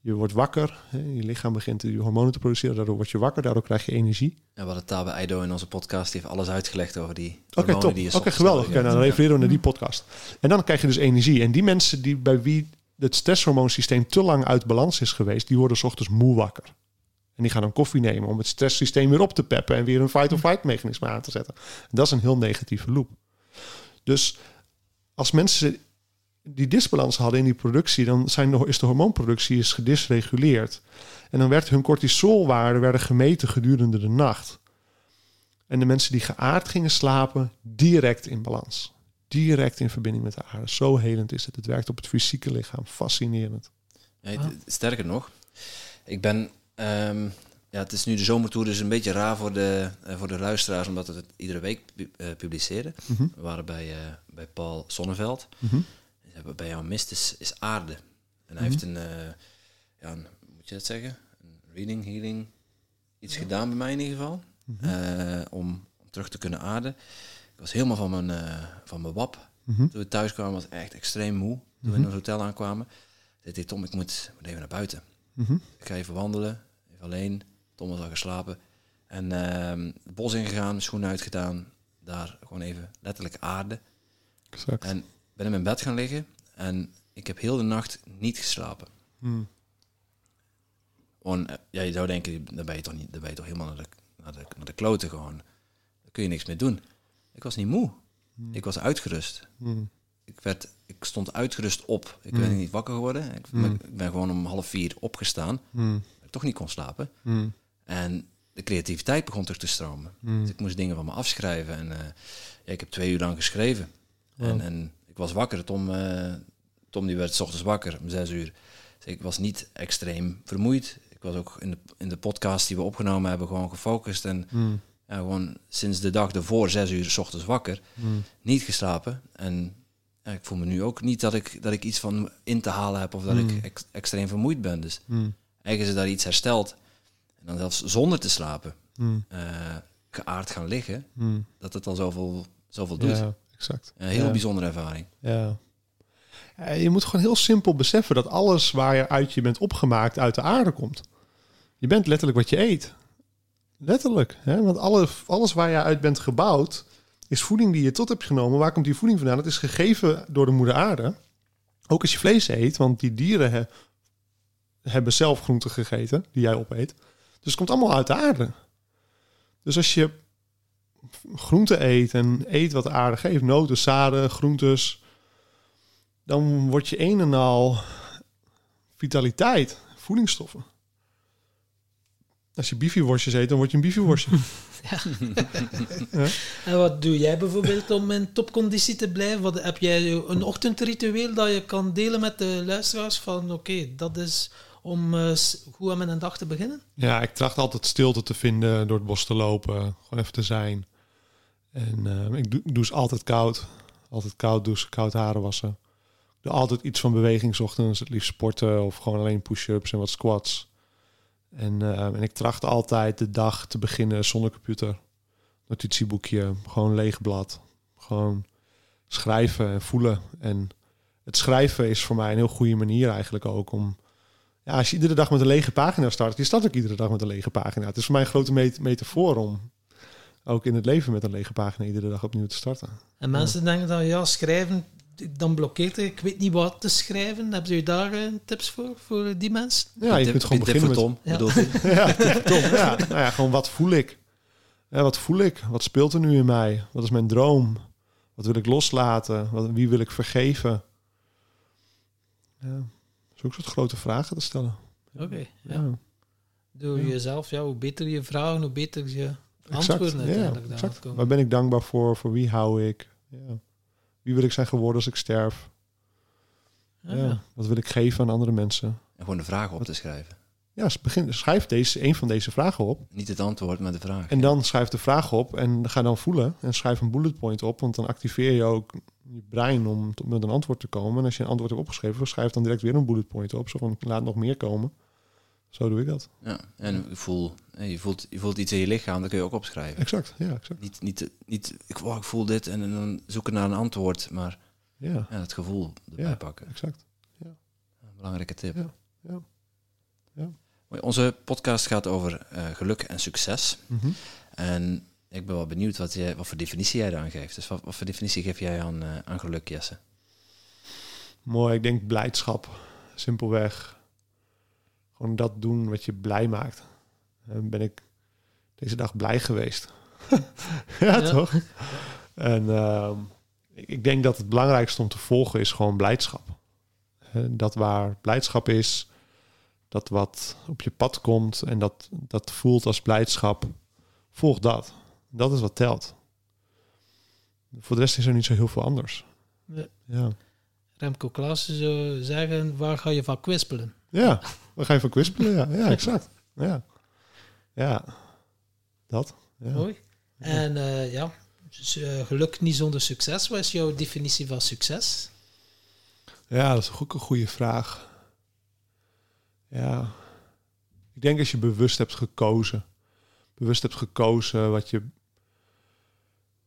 Je wordt wakker, je lichaam begint die hormonen te produceren, daardoor word je wakker, daardoor krijg je energie. En wat het Tabe Eido in onze podcast die heeft alles uitgelegd over die Oké, okay, top. Oké, geweldig. Okay, nou, dan refereren we naar die podcast. En dan krijg je dus energie. En die mensen die, bij wie het stresshormoonsysteem te lang uit balans is geweest, die worden s ochtends moe wakker. En die gaan dan koffie nemen om het stresssysteem weer op te peppen en weer een fight-or-fight mechanisme aan te zetten. En dat is een heel negatieve loop. Dus als mensen die disbalans hadden in die productie, dan zijn is de hormoonproductie is gedisreguleerd. En dan werd hun cortisolwaarden werden gemeten gedurende de nacht. En de mensen die geaard gingen slapen, direct in balans direct in verbinding met de aarde. Zo helend is het. Het werkt op het fysieke lichaam. Fascinerend. Ja, sterker nog, ik ben. Um, ja, het is nu de zomertour, dus een beetje raar voor de, uh, voor de luisteraars, omdat we het iedere week uh, publiceren. Mm -hmm. We waren bij, uh, bij Paul Sonneveld. Mm -hmm. Bij jou mist is, is aarde. En hij mm -hmm. heeft een, ja, een, moet je dat zeggen? Een reading, healing, iets ja. gedaan bij mij in ieder geval. om, om terug te kunnen aarden. Was helemaal van mijn, uh, van mijn wap. Mm -hmm. Toen we thuis kwamen was echt extreem moe. Toen mm -hmm. we in mhm. ons hotel aankwamen. Zei hij, Tom, ik moet, moet even naar buiten. Mm -hmm. Ik ga even wandelen, even alleen. Tom was al geslapen. En uh, het bos ingegaan, schoenen uitgedaan. Daar gewoon even letterlijk aarde. Exact. En ben in mijn bed gaan liggen. En ik heb heel de nacht niet geslapen. Mm. Want, ja, je zou denken, dan ben je toch, niet, dan ben je toch helemaal naar de, naar, de, naar de kloten gewoon. Dan kun je niks meer doen. Ik was niet moe. Hmm. Ik was uitgerust. Hmm. Ik, werd, ik stond uitgerust op. Ik ben hmm. niet wakker geworden. Ik, ik, ben gewoon om half vier opgestaan. Ik toch niet kon slapen. En de creativiteit begon terug te stromen. Dus ik moest dingen van me afschrijven. En ja, ik heb twee uur lang geschreven. En, en, ik was wakker. Tom, Tom die werd s ochtends wakker om zes uur. Dus ik was niet extreem vermoeid. Ik was ook in de, in de podcast die we opgenomen hebben gewoon gefocust. En. Ja, gewoon sinds de dag ervoor, zes uur s ochtends wakker. Hmm. Niet geslapen. En ja, ik voel me nu ook niet dat ik, dat ik iets van in te halen heb of dat ik hmm. extreem vermoeid ben. Dus eigenlijk is daar iets hersteld. En dan zelfs zonder te slapen, uh, geaard gaan liggen, dat het al zoveel, zoveel doet. Ja, exact. Een heel bijzondere ervaring. Ja. Je moet gewoon heel simpel beseffen dat alles waar je uit je bent opgemaakt uit de aarde komt. Je bent letterlijk wat je eet. Letterlijk. Hè? Want alle, alles waar je uit bent gebouwd, is voeding die je tot hebt genomen. Waar komt die voeding vandaan? Het is gegeven door de moeder aarde. Ook als je vlees eet, want die dieren hebben zelf groenten gegeten, die jij opeet. Dus het komt allemaal uit de aarde. Dus als je groente eet en eet wat de aarde geeft, noten, zaden, groentes, dan word je een en al vitaliteit, voedingsstoffen. Als je bifiworstjes eet, dan word je een bifiworstje. ja. ja. En wat doe jij bijvoorbeeld om in topconditie te blijven? Wat, heb jij een ochtendritueel dat je kan delen met de luisteraars van oké, dat is om uh, goed aan mijn dag te beginnen? Ja, ik tracht altijd stilte te vinden door het bos te lopen, gewoon even te zijn. En uh, ik, doe, douche altijd koud. Altijd koud douchen, koud haren wassen doe altijd iets van beweging ochtends. Het liefst sporten of gewoon alleen push-ups en wat squats. En, uh, en ik tracht altijd de dag te beginnen zonder computer. Notitieboekje, gewoon leeg blad. Gewoon schrijven en voelen. En het schrijven is voor mij een heel goede manier eigenlijk ook om... Ja, als je iedere dag met een lege pagina start, je start ook iedere dag met een lege pagina. Het is voor mij een grote met metafoor om ook in het leven met een lege pagina iedere dag opnieuw te starten. En mensen denken dan, ja, schrijven, dan blokkeert het. Ik weet niet wat te schrijven. Hebben u daar uh, tips voor, voor die mensen? Ja, je kunt gewoon beginnen met... Tom, ja. ja, Tom, ja. Nou ja, gewoon wat voel ik? Ja, wat voel ik? Wat speelt er nu in mij? Wat is mijn droom? Wat wil ik loslaten? Wat, wie wil ik vergeven? Ja, zo'n soort grote vragen te stellen. Oké, ja. Door jezelf, ja, hoe beter je vragen, hoe beter je antwoorden uiteindelijk. Ja, exact. Waar ben ik dankbaar voor? Voor wie hou ik? Ja. Wie wil ik zijn geworden als ik sterf? Ah, ja. Wat wil ik geven aan andere mensen? En gewoon de vragen op te schrijven. Ja, begin, schrijf deze, een van deze vragen op. Niet het antwoord, maar de vraag. En dan schrijf de vraag op en ga dan voelen. En schrijf een bullet point op, want dan activeer je ook je brein om tot, met een antwoord te komen. En als je een antwoord hebt opgeschreven, schrijf dan direct weer een bullet point op. Zo van, laat nog meer komen. Zo doe ik dat. Ja, en ik voel, je, voelt, je voelt iets in je lichaam, dat kun je ook opschrijven. Exact, ja, exact. Niet, niet, niet ik, ik voel dit en, dan zoeken naar een antwoord, maar ja. ja het gevoel erbij ja, pakken. Exact. Ja. Een belangrijke tip. Ja. Ja. ja. Onze podcast gaat over uh, geluk en succes. Mm -hmm. En ik ben wel benieuwd wat, je, wat voor definitie jij aan geeft. Dus wat, wat voor definitie geef jij aan, uh, aan geluk, Jesse? Mooi, ik denk blijdschap. Simpelweg gewoon dat doen wat je blij maakt. En ben ik deze dag blij geweest. ja, toch? En uh, ik denk dat het belangrijkste om te volgen is gewoon blijdschap. Dat waar blijdschap is, dat wat op je pad komt en dat, dat voelt als blijdschap, volg dat. Dat is wat telt. Voor de rest is er niet zo heel veel anders. Ja. ja. Remco Klaassen zou zeggen, waar ga je van kwispelen? Ja, we gaan even kwispelen. Ja, ja exact. Ja. ja, dat. Ja. Mooi. En uh, ja, uh, geluk niet zonder succes. Wat is jouw definitie van succes? Ja, dat is ook een goede vraag. Ja, ik denk als je bewust hebt gekozen, bewust hebt gekozen wat je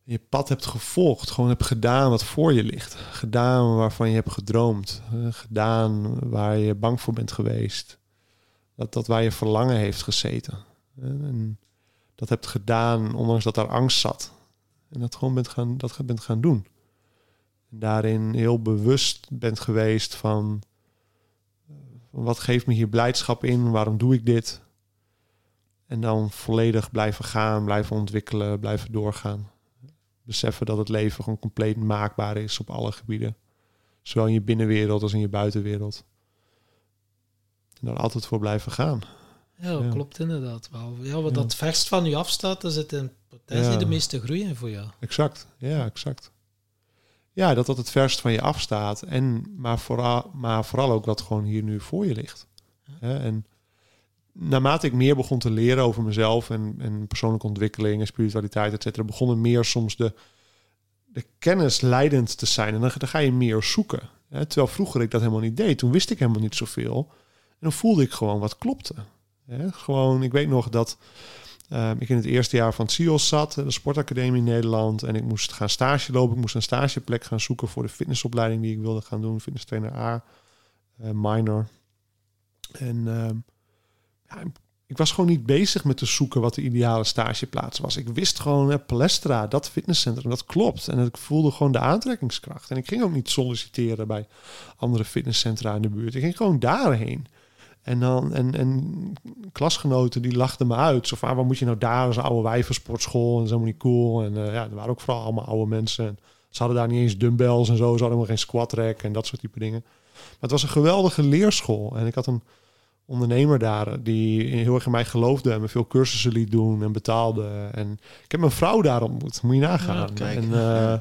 je pad hebt gevolgd, gewoon hebt gedaan wat voor je ligt, gedaan waarvan je hebt gedroomd, eh, gedaan waar je bang voor bent geweest, dat dat waar je verlangen heeft gezeten. En dat hebt gedaan ondanks dat daar angst zat. En dat gewoon bent gaan, dat bent gaan doen. En daarin heel bewust bent geweest van wat geeft me hier blijdschap in, waarom doe ik dit? En dan volledig blijven gaan, blijven ontwikkelen, blijven doorgaan beseffen dat het leven gewoon compleet maakbaar is op alle gebieden. Zowel in je binnenwereld als in je buitenwereld. En daar altijd voor blijven gaan. Ja, klopt inderdaad wel. Ja, wat dat verst van je afstaat, dan zit in potentie de meeste groei in voor jou. Exact, ja, exact. Ja, dat dat het verst van je afstaat. En, maar, vooral, maar vooral ook wat gewoon hier nu voor je ligt. En naarmate ik meer begon te leren over mezelf en, en persoonlijke ontwikkeling en spiritualiteit, et cetera, begonnen meer soms de, de kennis leidend te zijn. En dan, ga je meer zoeken. Hè? Terwijl vroeger ik dat helemaal niet deed. Toen wist ik helemaal niet zoveel. En dan voelde ik gewoon wat klopte. Hè? Gewoon, ik weet nog dat uh, ik in het eerste jaar van CIOS zat, de sportacademie in Nederland. En ik moest gaan stage lopen. Ik moest een stageplek gaan zoeken voor de fitnessopleiding die ik wilde gaan doen. Fitness trainer A, uh, minor. En ehm, ik was gewoon niet bezig met te zoeken wat de ideale stageplaats was. Ik wist gewoon, Palestra, dat fitnesscentrum, dat klopt. En ik voelde gewoon de aantrekkingskracht. En ik ging ook niet solliciteren bij andere fitnesscentra in de buurt. Ik ging gewoon daarheen. En, dan, en, en klasgenoten die lachten me uit. Zo van, ah, wat moet je nou daar? een oude wijversportschool en dat niet cool. En uh, ja, er waren ook vooral allemaal oude mensen. En ze hadden daar niet eens dumbbells en zo. Ze hadden helemaal geen squat rack en dat soort type dingen. Maar het was een geweldige leerschool. En ik had een ondernemer daar die heel erg in mij geloofde en me veel cursussen liet doen en betaalde. En ik heb mijn vrouw daar ontmoet, moet je nagaan. en uh,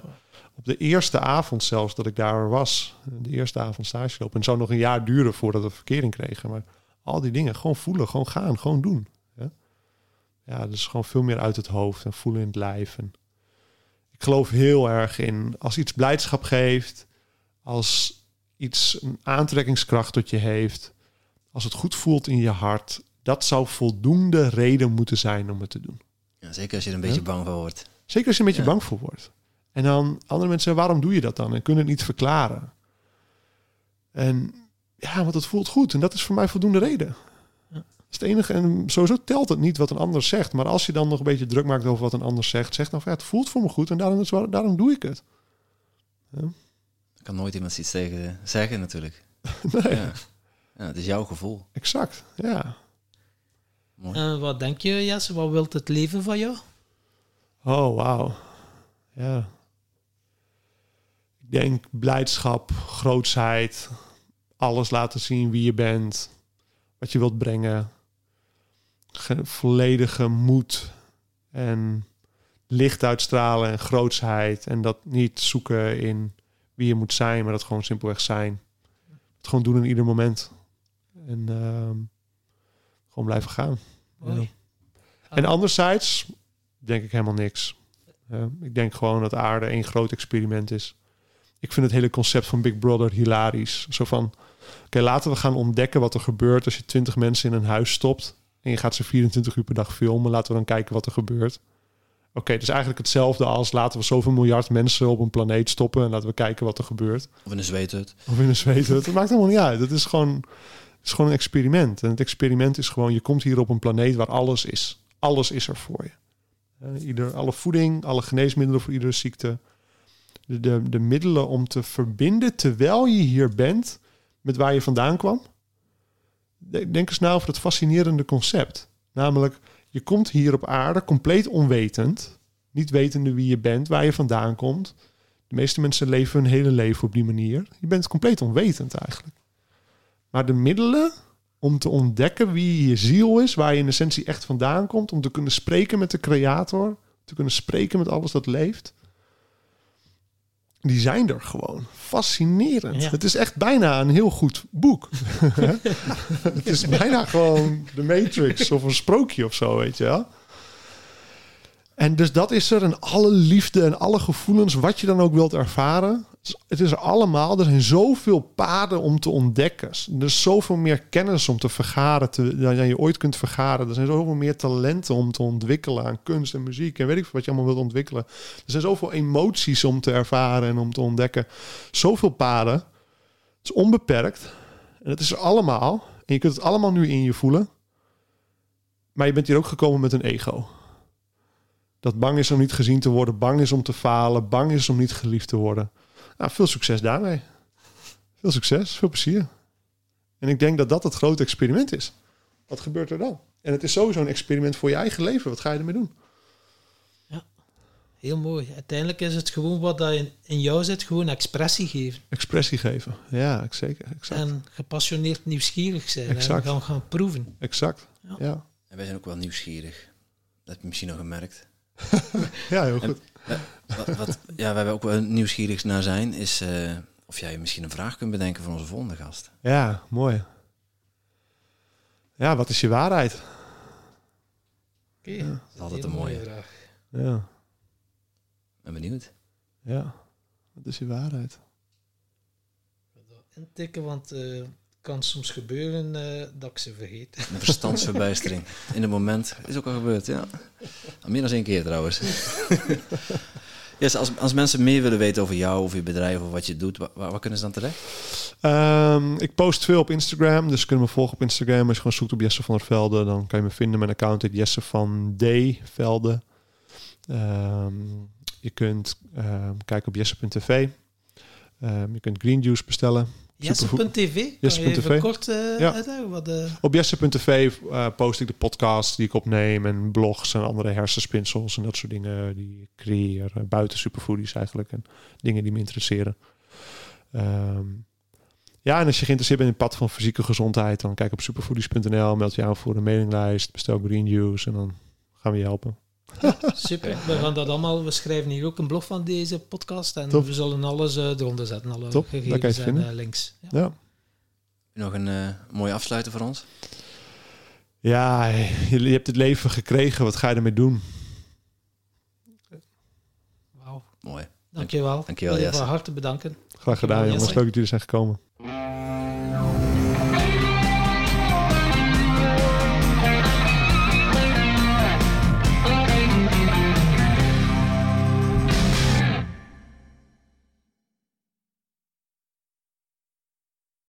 op de eerste avond zelfs dat ik daar was, de eerste avond stage lopen. En het zou nog een jaar duren voordat we verkering kregen. Maar al die dingen, gewoon voelen, gewoon gaan, gewoon doen. Ja, ja dus gewoon veel meer uit het hoofd en voelen in het lijf. En ik geloof heel erg in als iets blijdschap geeft, als iets een aantrekkingskracht tot je heeft als het goed voelt in je hart, dat zou voldoende reden moeten zijn om het te doen. Ja, zeker als je er een beetje bang voor wordt. Zeker als je er een beetje bang voor wordt. En dan andere mensen, waarom doe je dat dan? En kunnen het niet verklaren. En ja, want het voelt goed. En dat is voor mij voldoende reden. Dat is het enige. En sowieso telt het niet wat een ander zegt. Maar als je dan nog een beetje druk maakt over wat een ander zegt, zeg dan van ja, het voelt voor me goed en daarom, daarom doe ik het. Ja. kan nooit iemand iets tegen zeggen natuurlijk. nee. Ja. Ja, het is jouw gevoel. Exact, ja. Mooi. En wat denk je, Jesse? Wat wilt het leven van jou? Oh, wauw. Ja. Ik denk blijdschap, grootsheid, alles laten zien wie je bent, wat je wilt brengen. Volledige moed en licht uitstralen en grootsheid. En dat niet zoeken in wie je moet zijn, maar dat gewoon simpelweg zijn. Het gewoon doen in ieder moment. En uh, gewoon blijven gaan. Ja. En anderzijds denk ik helemaal niks. ik denk gewoon dat aarde één groot experiment is. Ik vind het hele concept van Big Brother hilarisch. Zo van, oké, laten we gaan ontdekken wat er gebeurt als je 20 mensen in een huis stopt. En je gaat ze 24 uur per dag filmen. Laten we dan kijken wat er gebeurt. Oké, okay, het is eigenlijk hetzelfde als laten we zoveel miljard mensen op een planeet stoppen en laten we kijken wat er gebeurt. Of in een zweethut. Of in een zweethut. Het maakt helemaal niet uit. Het is gewoon is gewoon een experiment. En het experiment is gewoon, je komt hier op een planeet waar alles is. Alles is er voor je. Uh, ieder, alle voeding, alle geneesmiddelen voor iedere ziekte. De, de, de middelen om te verbinden terwijl je hier bent met waar je vandaan kwam. Denk eens nou over het fascinerende concept. Namelijk, je komt hier op aarde compleet onwetend. Niet wetende wie je bent, waar je vandaan komt. De meeste mensen leven hun hele leven op die manier. Je bent compleet onwetend eigenlijk. Maar de middelen om te ontdekken wie je ziel is, waar je in essentie echt vandaan komt, om te kunnen spreken met de creator, te kunnen spreken met alles dat leeft, die zijn er gewoon. Fascinerend. Het is echt bijna een heel goed boek. het is bijna gewoon de Matrix of een sprookje of zo, weet je wel. En dus dat is er. En alle liefde en alle gevoelens, wat je dan ook wilt ervaren. Het is er allemaal. Er zijn zoveel paden om te ontdekken. Er is zoveel meer kennis om te vergaren dan je ooit kunt vergaren. Er zijn zoveel meer talenten om te ontwikkelen aan kunst en muziek. En weet ik wat je allemaal wilt ontwikkelen. Er zijn zoveel emoties om te ervaren en om te ontdekken. Zoveel paden. Het is onbeperkt. En het is er allemaal. En je kunt het allemaal nu in je voelen. Maar je bent hier ook gekomen met een ego. Dat bang is om niet gezien te worden, bang is om te falen, bang is om niet geliefd te worden. Nou, veel succes daarmee. Veel succes, veel plezier. En ik denk dat dat het grote experiment is. Wat gebeurt er dan? En het is sowieso een experiment voor je eigen leven. Wat ga je ermee doen? Ja. heel mooi. Uiteindelijk is het gewoon wat dat in, in jou zit, gewoon expressie geven. Expressie geven, ja, ik zeker. Exact. En gepassioneerd nieuwsgierig zijn exact. en gaan, gaan proeven. Exact, ja. En wij zijn ook wel nieuwsgierig. Dat heb je misschien nog gemerkt. ja, heel goed. wat, wat, ja, waar we ook wel nieuwsgierig naar zijn, is uh, of jij misschien een vraag kunt bedenken voor onze volgende gast. Ja, mooi. Ja, wat is je waarheid? Oké, okay, ja. dat is altijd een mooie vraag. Ja. Ben benieuwd. Ja, wat is je waarheid? Ik wil intikken, want uh, het kan soms gebeuren uh, dat ik ze vergeet. Een verstandsverbijstering. In het moment is ook al gebeurd, ja. Al meer dan één keer trouwens. yes, als, als mensen meer willen weten over jou, of je bedrijf, of wat je doet, waar, waar kunnen ze dan terecht? Um, ik post veel op Instagram, dus kunnen me volgen op Instagram. Als je gewoon zoekt op Jesse van der Velde, dan kan je me vinden. Mijn account heet Jesse van D. Velde. Um, je kunt uh, kijken op jesse.tv. Um, je kunt Green Juice bestellen. Jesse.tv? Jesse.tv. kort uh, ja. Wat, uh... Op Jesse.tv uh, post ik de podcast die ik opneem en blogs en andere hersenspinsels en dat soort dingen die ik creëer. buiten superfoodies eigenlijk en dingen die me interesseren. Um, ja, en als je geïnteresseerd bent in het pad van fysieke gezondheid, dan kijk op superfoodies.nl, meld je aan voor de mailinglijst, bestel Green Juice en dan gaan we je helpen. super. We gaan dat allemaal. We schrijven hier ook een blog van deze podcast. En we zullen alles uh, eronder zetten. Alle Top. gegevens en uh, links. Ja. ja. Nog een uh, mooie afsluiter voor ons? Ja, je, je, hebt het leven gekregen. Wat ga je ermee doen? Wauw. Mooi. Dankjewel. Dankjewel, Jesse. Van harte bedanken. Graag gedaan, jongens. Leuk dat jullie zijn gekomen.